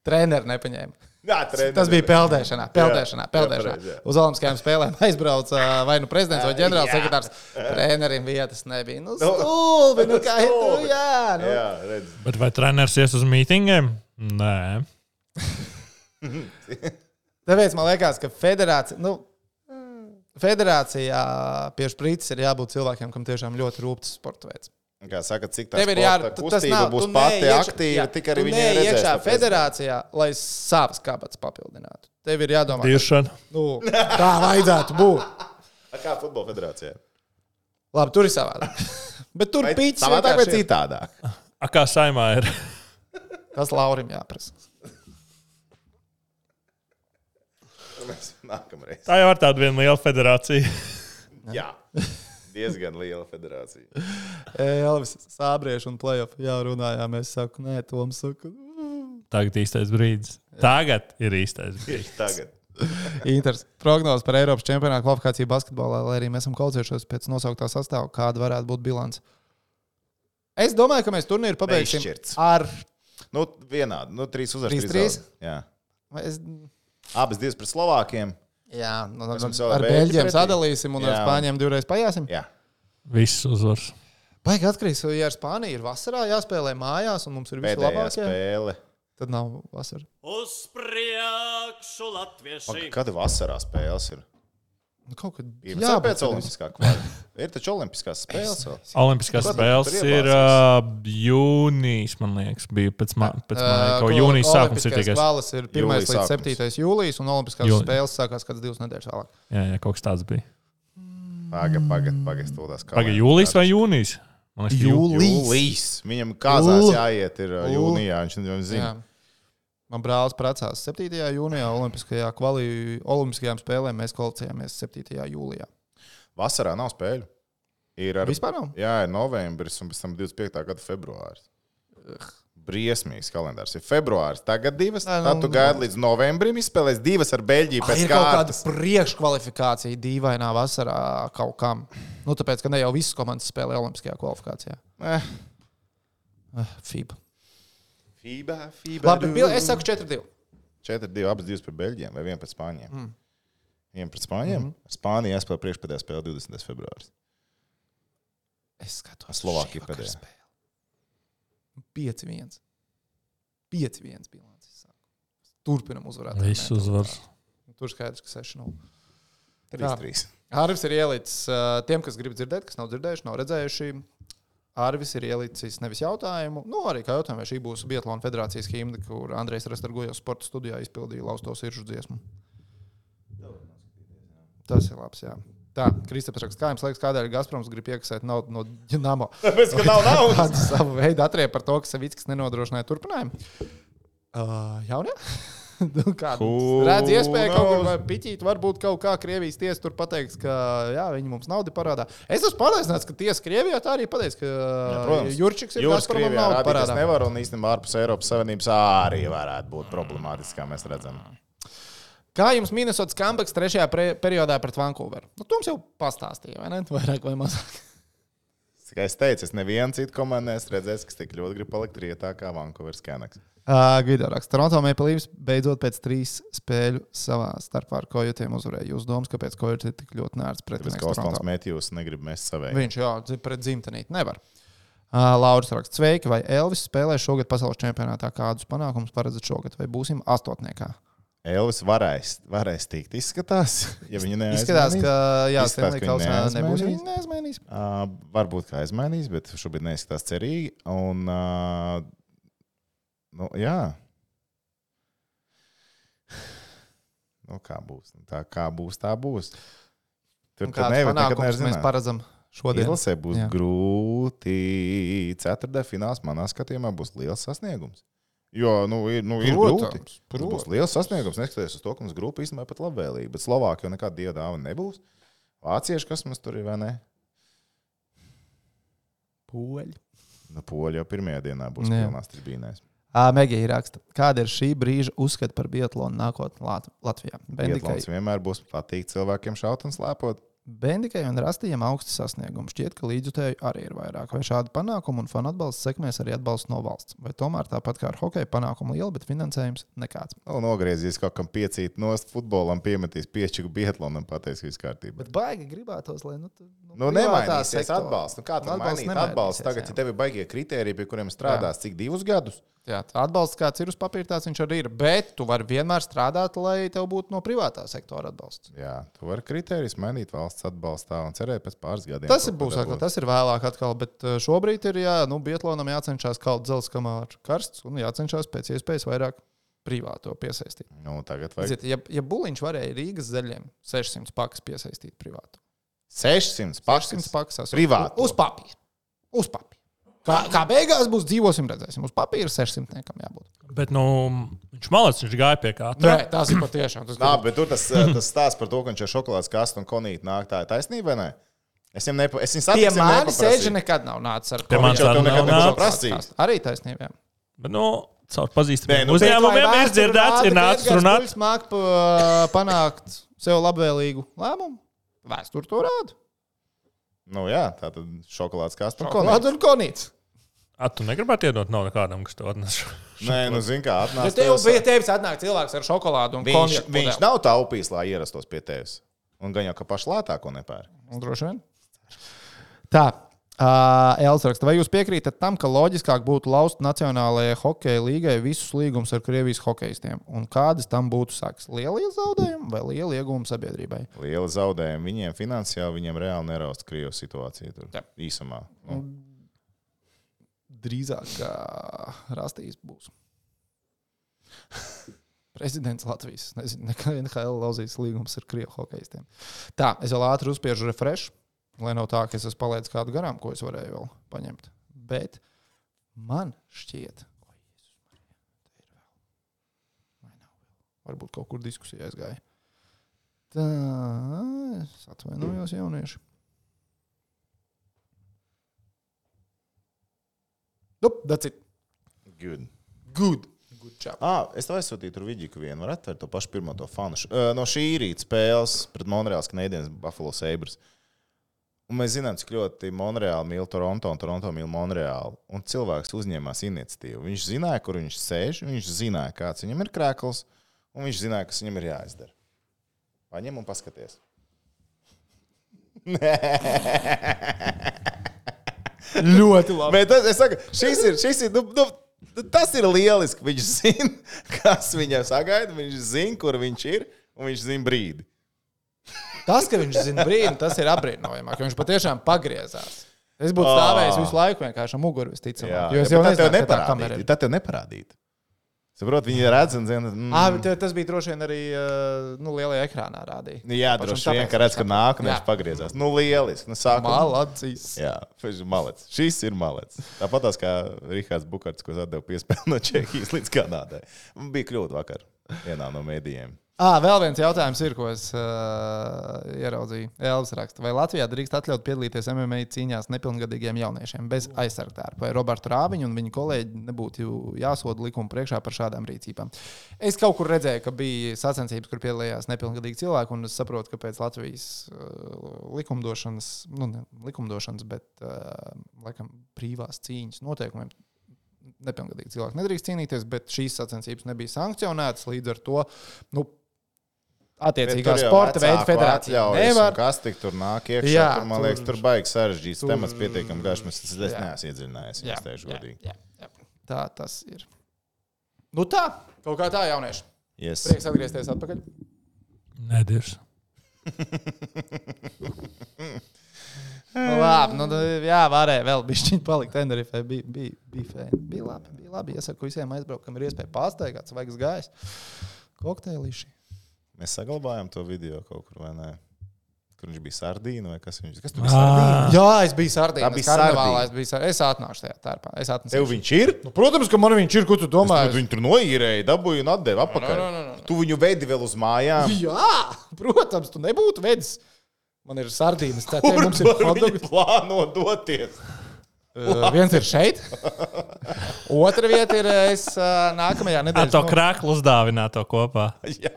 Treneri nepaņēma. [laughs] Jā, treneri. Tas bija peldēšanā, peldēšanā, Jā, peldēšanā. jā, pareizi, jā. Uz Olimpiskajām spēlēm [laughs] aizbrauca vai nu prezidents vai ģenerālsekretārs. Trenerim vietas nebija. Nu, [laughs] Nu, stulbi, nu kā ir tu, jā. Nu. Jā, redz. Bet vai treneris ies uz mītingiem? Nē. Tāpēc man liekas, ka federācija, nu, federācijā pie šprīces ir jābūt cilvēkiem, kam tiešām ļoti rūpīgs sporta veids. Kā saka, cik tā ir jā, sporta tu- tas kustība nav, būs pati iekšā- aktīva, jā, tik arī neej redzēs. iekšā federācijā, lai savas kabatas papildinātu. Tev ir jādomā, ka Diršana. nu, tā vajadzētu būt. A, Kā futbola federācijā? Labi, tur ir savādāk. [laughs] Bet tur pīcis savādāk vai ir. citādāk? A, kā saimā ir? Tas Laurim jāprasa. Mēs [laughs] Nākamreiz. Tā jau ir tāda viena liela federācija. [laughs] Jā, diezgan liela federācija. Elvis, Sābrieši un playoff. Jā, runājām. Es saku, nē, Toms saka, Tagad īstais brīdis. Tagad ir īstais brīdis. [laughs] Tagad. Inters. Prognozes par Eiropas čempionāta kvalifikāciju basketbolā, lai arī mēs esam kaucējušies pēc nosauktā sastāvā, kāda varētu būt bilance. Es domāju, ka mēs turnīru pabeigsim Neizšķirts. ar. Nu, vienādi. Nu, trīs uzvaras. Trīs, trīs trīs? Es, Abas divas pret Slovākiem. jā, nu, Mēs mums ar, ar Beļģiem sadalīsim un ar Jā. Spāņiem divreiz pajāsim. Jā. Viss uzvars. Baigi atkarīgs, ja ar Spāniju ir vasarā jāspēlē mājās un mums ir visi Pēdējā labākie. spēle. Tad nav vasara. Uz priekšu, latvieši! Pag- Kad vasarā spēles ir? Nu, Kaut kad Ir jā, jā, pēc bet- olimpiskā kvalifika. Ir taču olimpiskās spēles vēl. Olimpiskās Protams, spēles ir uh, jūnijas, man liekas, bija pēc, ma pēc Ā, māja. Kaut jūnijas sākums ir tikai. Kvalis ir 1. Jūlijas līdz sākums. 7. jūlijas, un Olimpiskās Jūlija. spēles sākās kāds divas nedēļas vēlāk. Jā, jā, kaut kas tāds bija. Pagaid, pagaid, pagaid. Stūdās Pagaid, jūlijas vai jūnijas? Liekas, jū... Jūlijas. Jūlijas. Viņam kazās Jūl- jāiet ir uh, jūnijā. Viņš viņš zina. Jā. Man brālis precās 7. jūnijā, Olimpiskajā kvalī, Olimpiskajām spēlēm mēs kvalificējāmies 7. jūlijā. Vasarā nav spēļu. Ir ar, Vispār nav? jā, ir novembris un pēc tam 25. gada februāris. Briesmīgs kalendārs. Ir februāris, tagad divas. Nē, nu, Tad tu nu, gaidi līdz novembrim, izspēlēs divas ar Beļģiju pēc ir kaut kāda priekškvalifikācija dīvainā vasarā kaut kam. Nu, tāpēc, ka ne jau visas komandas spēlē Olimpiskajā kvalifikācijā. Eh, Uh, FIBA. FIBA, FIBA. Labi, bil- es saku 4-2. 4-2, abas divas pret Beļģiem vai viena pret Spāņiem. Mm. Viena pret Spāņiem. Mm -hmm. Spānija jāspēlē priekšpēdējā spēlē 20. februāris. Es skatos. Slovākija pēdējā. spēle. 5-1. 5-1 bilants. Turpinam uzvarēt. Viss uzvars. Tur skaidrs, ka 6-0. 3-3. Arvis ir ielicis tiem, kas grib dzirdēt, kas nav dzirdējuši, nav redzējuši. Arvis ir ielicis nevis jautājumu, nu arī kā jautājumu, vai šī būs Bietlāna federācijas himna, kur Andrejs Rastargojos sporta studijā izpildīja laustos iržu dziesmu. Tas ir labs, jā. Tā, Kristaps raksta, kā jums liekas, kādēļ Gazproms grib iekasēt naudu no Džinamo? [laughs] Tāpēc, ka nav [laughs] naudas. Kādu savu veidu atriep par to, ka Savickis nenodrošināja turpinājumu? Uh, Jaunie? [laughs] Nu, redz iespēju kaut kur piķīt, varbūt kaut kā Krievijas tiesa tur pateiks, ka jā, viņi mums naudu parādā. Es esmu pārliecināts, ka tiesa Krievijā tā arī pateiks, ka protams. Jurčiks ir Gazpromam Krievijā naudu parādā. nevar, un īstenībā ārpus Eiropas Savienības arī varētu būt problemātiski, kā mēs redzam. Kā jums Minnesotas Kambeks trešajā periodā pret Vankūveru? Nu, to mums jau pastāstīja, vai ne? [laughs] Vairāk vai mazāk. Kā es teicu, es nevienu citu komandu neesmu redzējis, kas tik ļoti grib palikt rietā kā Vankūveras Kenaks. Uh, Gvido raksta, Toronto Maple Leafs beidzot pēc trīs spēļu savā starpā ar kojotiem uzvarēja. Jūs domājat, kāpēc kojoti ir tik ļoti nērts Tāpēc, pretinieks ka Oskars Toronto? Mētjūs negrib mest savēju. Viņš dzi- pret dzimtenīti nevar. Uh, Lauris raksta, sveiki, vai Elvis spēlē šogad pasaules čempionātā kādus panākumus paredzat šogad, vai būsim astotniekā? Elvis varēs, varēs tikt. Izskatās, [laughs] ja viņa neaizmainīs. Izskatās, ka jā, Stanley ka viņi Kausā nebūs. Viņi neaizmainīs. Uh, varbūt kā aizmainīs, bet šobrīd neizskatās cerīgi. Un, uh, nu, jā. [sighs] Nu, kā būs? Nu, Tā kā būs, tā būs. Tur tur nevar nekad panākums mēs nezināt. paredzam šodien? Izlasē būs Jā. grūti. Ceturtajā finālā manā skatījumā būs liels sasniegums. Jo, nu, ir, nu, ir grūti. Protams, būs liels sasniegums, neskatoties uz to, ka mums grupa īstenībā pat labvēlīga. Bet Slovākija jau nekāda dieva dāvana nebūs. Vācieši, kas mums tur ir, vai ne? Poļi. Nu, Poļi jau pirmajā dienā būs Jā. pilnās tribīnēs. Megija raksta, kāda ir šī brīža uzskata par biatlonu nākotnē Lat- Latvijā? Biatlons vienmēr būs patīk cilvēkiem šaut un slēpot. Bendikai un Rastījam augsti sasniegumi. Šķiet, ka līdzjutēju arī ir vairāk. Vai šādi panākumi un fanu atbalsts sekmēs arī atbalsts no valsts? Vai tomēr tāpat kā ar hokeju panākumu liela, bet finansējums nekāds? Nu, nogriezīs kaut kam piecīt no futbolam, piemetīs piečuku Biatlonam, pateiks, viss kārtībā. Bet baigi gribētos, lai nu, tu- Nu, privātā nemainīsies atbalsts. Nu, kā tur Atbalsts mainīt atbalstu? nemainīsies, Tagad, jā. ja tev ir baigie kriteriji, pie kuriem strādās cik divus gadus, Jā, atbalsts, kāds ir uz papīra, tāds viņš arī ir. Bet tu vari vienmēr strādāt, lai tev būtu no privātā sektora atbalsts. jā, tu vari kriterijus mainīt valsts atbalstā un cerēt pēc pāris gadiem. Tas ir būs atkal, tas ir vēlāk, atkal, bet uh, šobrīd ir jā, nu, Bietlānam jācenšas kaut dzelzs, kamēr karsts, un jācenšas pēc iespējas vairāk privāto piesaistīt. Nu, tagad vajag Ziniet, ja, ja Buļbuļs varēja Rīgas zaļiem 600 pakas piesaistīt privātu, 600 600 pakas. pakas esot Privāto. uz papīra. Uz papīra. Kā, kā beigās būs dzīvosim, redzēsim. Uz papīra 600 nekam jābūt. Bet nu, viņš malāts, viņš gāja pie katra. Nē, tas ir patiešām. Tas Nā, bet tur tas, eh, tas stāsts par to, ka viņš ar šokolādes kastu un konīti nāk, tā ir taisnība vai ne? Es viņam nepa, es Pie satiku, manis sēža nekad nav nācis ar Pie ko manis Viņš jau arī tev nekad nav prasījis. Arī taisnība. jā. Bet, nu, caur pazīstamiem nu, uzņēmumiem ir dzirdēts, ir nācis ka runāt. Buļs māk pa- panākt sev labvēlīgu lēmumu. Vēsture to rāda. Nu, jā, tā tad šokolādes konīti. un konīts. A, tu negribētu iedot naudu kādam, kas to atnes. Nē, nu, zin kā, Ja atnāc. tev bija tevis atnāk cilvēks ar šokolādu un Viņš, konjaka viņš nav taupījis, lai ierastos pie tevis. Un gan jau, ka pašu lētāko nepērk. Nu, Droši vien. Tā. Uh, Elsa raksta, vai jūs piekrītat tam, ka loģiskāk būtu laust Nacionālajai hokeja līgai visus līgumus ar Krievijas hokeistiem? Un kādas tam būtu sekas? Lielie zaudējumi vai liela iegūma sabiedrībai? Liela zaudējuma viņiem finansiāli, viņiem reāli neraust Krievijas situāciju tur īsumā. Nu, Drīzāk kā rastīs būs. [laughs] Prezidents Latvijas. Nezinu, nekad NHL lauzīs līgums ar Krievijas hokeistiem. Tā, es vēl ātri uzspiežu refresh, lai nav tā, ka es esmu palaidis kādu garām, ko es varēju vēl paņemt. Bet man šķiet, ka varbūt kaut kur diskusijā aizgāja. Tā, es atvainojos, jaunieši. Nu, that's it. good. Good. Good job. Ah, es tev aizsūtīju tur video, ka vienu var atvērt to pašu pirmo to fanu. Ā, No šī rīta spēles pret Monreāls Canadiens Buffalo Sabres. Un mēs zinām, cik ļoti Monreāli mīl Toronto un Toronto mīl Monreāli. Un cilvēks uzņēmās iniciatīvu. Viņš zināja, kur viņš sēž, viņš zināja, kāds viņam ir krēkls, un viņš zināja, kas viņam ir jāizdara. Paņem un paskaties. [laughs] Ļoti labi. Bet tas, es saku, šis ir, šis ir, nu, nu, tas ir lieliski. Viņš zina, [laughs] kas viņam sagaida, viņš zina, kur viņš ir, un viņš zina brīdi. Tas, ka viņš zina brīdi, tas ir apbrīnojami, ka viņš patiešām pagriezās. Es būtu stāvējis visu laiku vienkārši ar muguru visticamāk. Jo es jau nezinu, kā tā kamera ir. Tad tev neparādītu. Saprot, viņi redz un zina. Mm, Ah, bet tas bija droši vien arī uh, nu, lielajā ekrānā rādīja. jā, Pašam droši vien, ka redz, ka nāk un viņš pagriezās. Nu, lieliski. Nu, sākumā. Malacīs. Jā, viņš ir malets. Šis ir malets. Tāpat tās kā Rihards Bukārts, ko atdeva piespēli no Čehijas līdz Kanādai. Bija kļūda vakar vienā no mēdījiem. À, vēl viens jautājums ir, ko es uh, ieraudzīju. Elvis raksta, vai Latvijā drīkst atļaut piedalīties MMA cīņās nepilngadīgiem jauniešiem bez aizsargtērpa? Vai Roberta Rāviņa un viņa kolēģi nebūtu jāsoda likuma priekšā par šādām rīcībām? Es kaut kur redzēju, ka bija sacensības, kur piedalījās nepilngadīgi cilvēki, un es saprotu, ka pēc Latvijas uh, likumdošanas, nu, ne likumdošanas, bet uh, laikam brīvās cīņas noteikumiem nepilngadīgi cilvēki nedrīkst cīnīties, bet šīs sacensības nebija sankcionētas. Līdz ar to nu, attiecīgā sporta veida federācija nevar. Kas tik tur nāk iekšā? Jā, tur, man tur- liekas, tur baigs sarežģīts tur- temats pietiekami garš. Es, es Jā. neesmu iedziļinājies, ja es teikšu godīgi. jā, jā. Tā tas ir. Nu tā, kaut kā tā jaunieši. Yes. Prieks atgriezties atpakaļ. Nedirs. Nu, labi, nu, jā, varēja vēl bišķiņ palikt Tenerifē. Bija, bija, bija, fēni. bija labi. Bija labi. Iesaku visiem aizbraukam, ir iespēja pārsteigāt, svaigs gājs. Kokteilīši. Mēs saglabājām to video kaut kur, vai ne? Kur viņš bija sardīna vai kas viņš kas tur bija? Ah. Sardīna? Jā, es biju sardīnā. Tā bija karnevālā. sardīna. Es, biju, sar- es atnācu tajā tērpā. Es atnesu. Tev viņš ir? Nu, protams, ka man viņš ir. Ko tu domā? Tur, viņu tur noīrēja, dabūja un atdeva atpakaļ. no, no, no, no. Tu viņu veidi vēl uz mājām. Jā, protams, tu nebūtu vedis. Man ir sardīnas. Tā Kur mums ir viņi plāno doties? Uh, viens ir šeit. [laughs] Otra vieta ir uh, es uh, nākamajā Ar nedēļā. to krāklu uzdāvināt to kopā. Jā.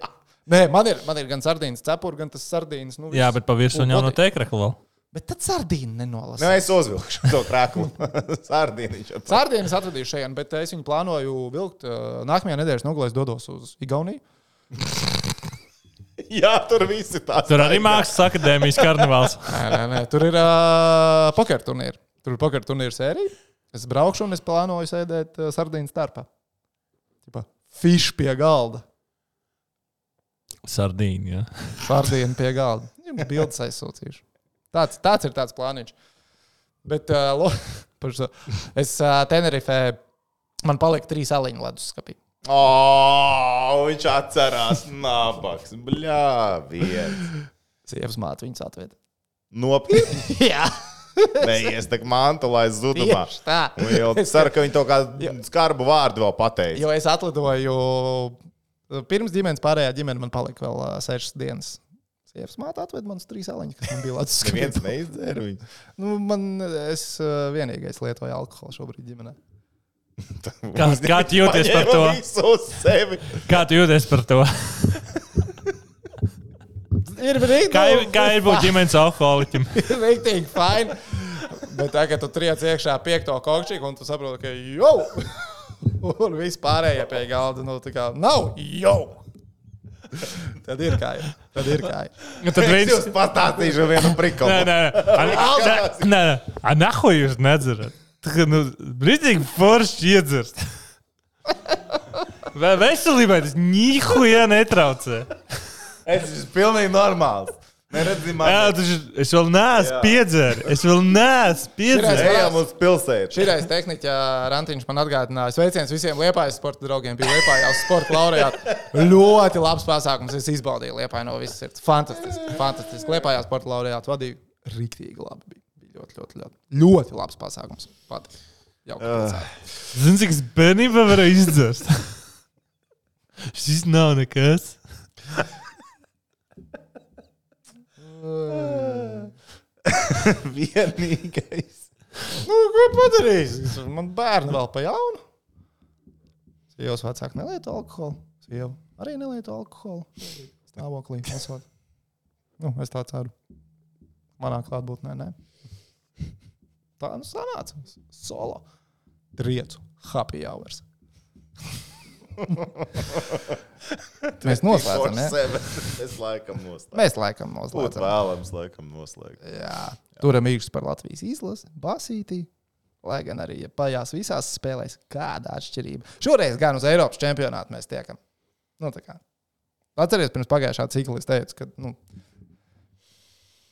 Nē, man ir, man ir gan sardīnas cepura, gan tas sardīnas. Nu, Jā, viss. bet pa virsmu Un jau no teikrakla vēl. Bet tad sardīna nenolasa. Nu, es uzvilkšu to krāklu. [laughs] Sardīniņš. Sardīnas atradīšu šeit, bet es viņu plānoju vilkt. uh, Nākamajā nedēļas nogalē es dodos uz Igauniju. [laughs] Jā, tur viss ir tāds. Tur arī mākslas akadēmijas karnevāls. [laughs] Nē, nē, nē, tur ir uh, poker turnīri. Tur ir poker turnīra sērija. Es braukšu un es plānoju sēdēt uh, sardīnas starpā. Tipa, Fish pie galda. Sardīna. Ja. Sardīna pie galda. Jums bildes aizsūtīšu. Tāds, tāds ir tāds plāniņš. Bet uh, lo, [laughs] par šo- es uh, Tenerifē man palika trīs aliņu leduskapī. Oh, viņš atcerās, nabaks. Bļā, viens. Sievas māte viņas atveda. Nopietni. [laughs] Jā, Neies tak mantu, lai zudumā. tieši tā. Un jau ceru, ka viņi to kādu skarbu vārdu vēl pateica. Jo es atlidoju pirms ģimenes, pārējā ģimene man palika vēl uh, sešas dienas. Sievas māte atveda man uz trīs aliņus, kas man bija leduskapī. [laughs] Neviens neizdzēra viņu. Nu, man, es uh, vienīgais lietoju alkoholu šobrīd ģimenē. [laughs] Kā, kā tu jūties par to? Kā tu jūties par to? Ir brīdis, Kā ir, kā ir būt ģimenes alkoholiķim? [laughs] Rīktīgi, fini. Bet tagad tu triec iekšā piekto kokšķīgu, un tu saproti, ka jau! [laughs] Un viss pārējie pie galda, nu, tā kā nav jau! Tad ir kā ir. Tad ir kā ir. Nu, Tad Es viens. jums pastāstīšu vienu Nē, prikolu. nē, nē. Nē, nē. A, Nahu jūs nedzerat. Tā kā, nu, brīdīgi forši iedzert. Vai veselībai tas nihuja netraucē? Es esmu pilnīgi normāls. Neredzim, Jā, tas ir. Es vēl neesmu piedzēris. Es vēl neesmu piedzēris. ejam uz pilsētu. Širais tehniķa Rantiņš man atgādināja, sveiciens visiem liepājas sporta draugiem, bija liepājās sporta laureāti. Ļoti labs pasākums, es izbaudīju liepāju no visas sirds. Fantastiski, fantastiski. Liepājās sporta laureāti vadīja rīktīgi labi. Bija, ļoti, ļoti, ļoti, ļoti labs pasākums. Pat. Pilsēta. Zini, cik es bērnībā varēju izdzert? [laughs] Šis nav nekas. [laughs] Vienīgais. Nu, ko padarīs? Man bērni vēl pa jaunu. Sievas vecāki nelieto alkoholu. Sieva arī nelieto alkoholu. Stāvoklī. Esot. Nu, es tā ceru. Manā klātbūtnē, nē. Tā nu sanāca. Solo. Triecu. Happy hours. [laughs] Mēs noslēdzam, ne? Sevi. Es laikam noslēdzu. Mēs laikam Būtu noslēdzam. vēlams, laikam, noslēgt. Jā. Turam īkšķis par Latvijas izlasi, basītī. Lai gan arī ja pajās visās spēlēs, kāda atšķirība. Šoreiz gan uz Eiropas čempionātu mēs tiekam. Nu. Atcerieties, pirms pagājušā cikla es teicu, ka nu,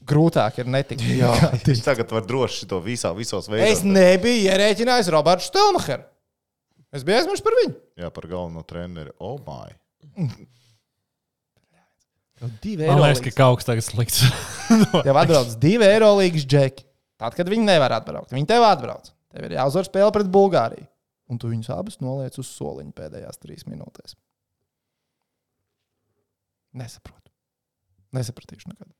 grūtāk ir netikt. Jā, [laughs] viņš tagad var droši to visā, visos Es veidos. nebiju ierēķinājis Robertu Stelmacheru. Es biju aizmirsis par viņu. Jā, par galveno treneri. Oh, my. Divi Man liekas, ka kaut kas tagad slikts. [laughs] Tev atbrauc divi eiro līgas džeki. Tad, kad viņi nevar atbraukt, viņi tev atbrauc. Tev ir jāuzvar spēle pret Bulgāriju. Un tu viņus abus noliec uz soliņa pēdējās trīs minūtēs. Nesaprotu. Nesapratīšu nekad.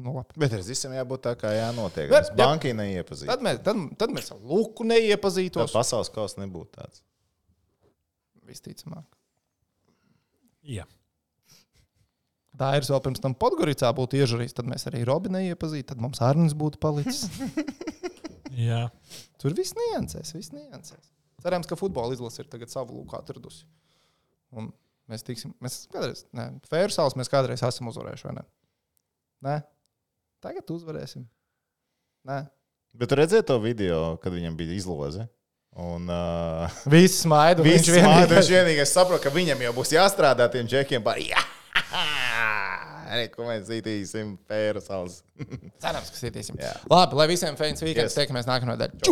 Nu, labi. Bet ar visam jābūt tā, kā jānotiek. Jā, Mēs jā. bankai neiepazīstam. Tad mēs, tad, tad mēs ar Luku Tā neiepazītos. pasaules kausa nebūtu tāds. Visticamāk. Jā. Tā ir vēl pirms tam Podgoricā būtu iežurījis, tad mēs arī Robi neiepazītu, tad mums Arnēs būtu palicis. [laughs] Jā. Tur viss niansēs, viss niansēs. Cerams, ka futbola izlase ir tagad savu lūku atradusi. Un mēs tiksim, mēs kādreiz, nē, Fērsāls mēs kādreiz esam uzvarējuši, vai ne? Nē, tagad uzvarēsim. Nē. Bet redzēji to video, kad viņam bija izloze. Un uh, [laughs] Visi smaida, viņš vienīgais, vienīgais saprot, ka viņam jau būs jāstrādā tiem džekiem. Par, jā, [laughs] Arī, ko mēs zīmēsim, salas. [laughs] Cerams, ka. Jā. Labi, lai visiem fans weekends Yes. tiekamies nākamā nedēļa.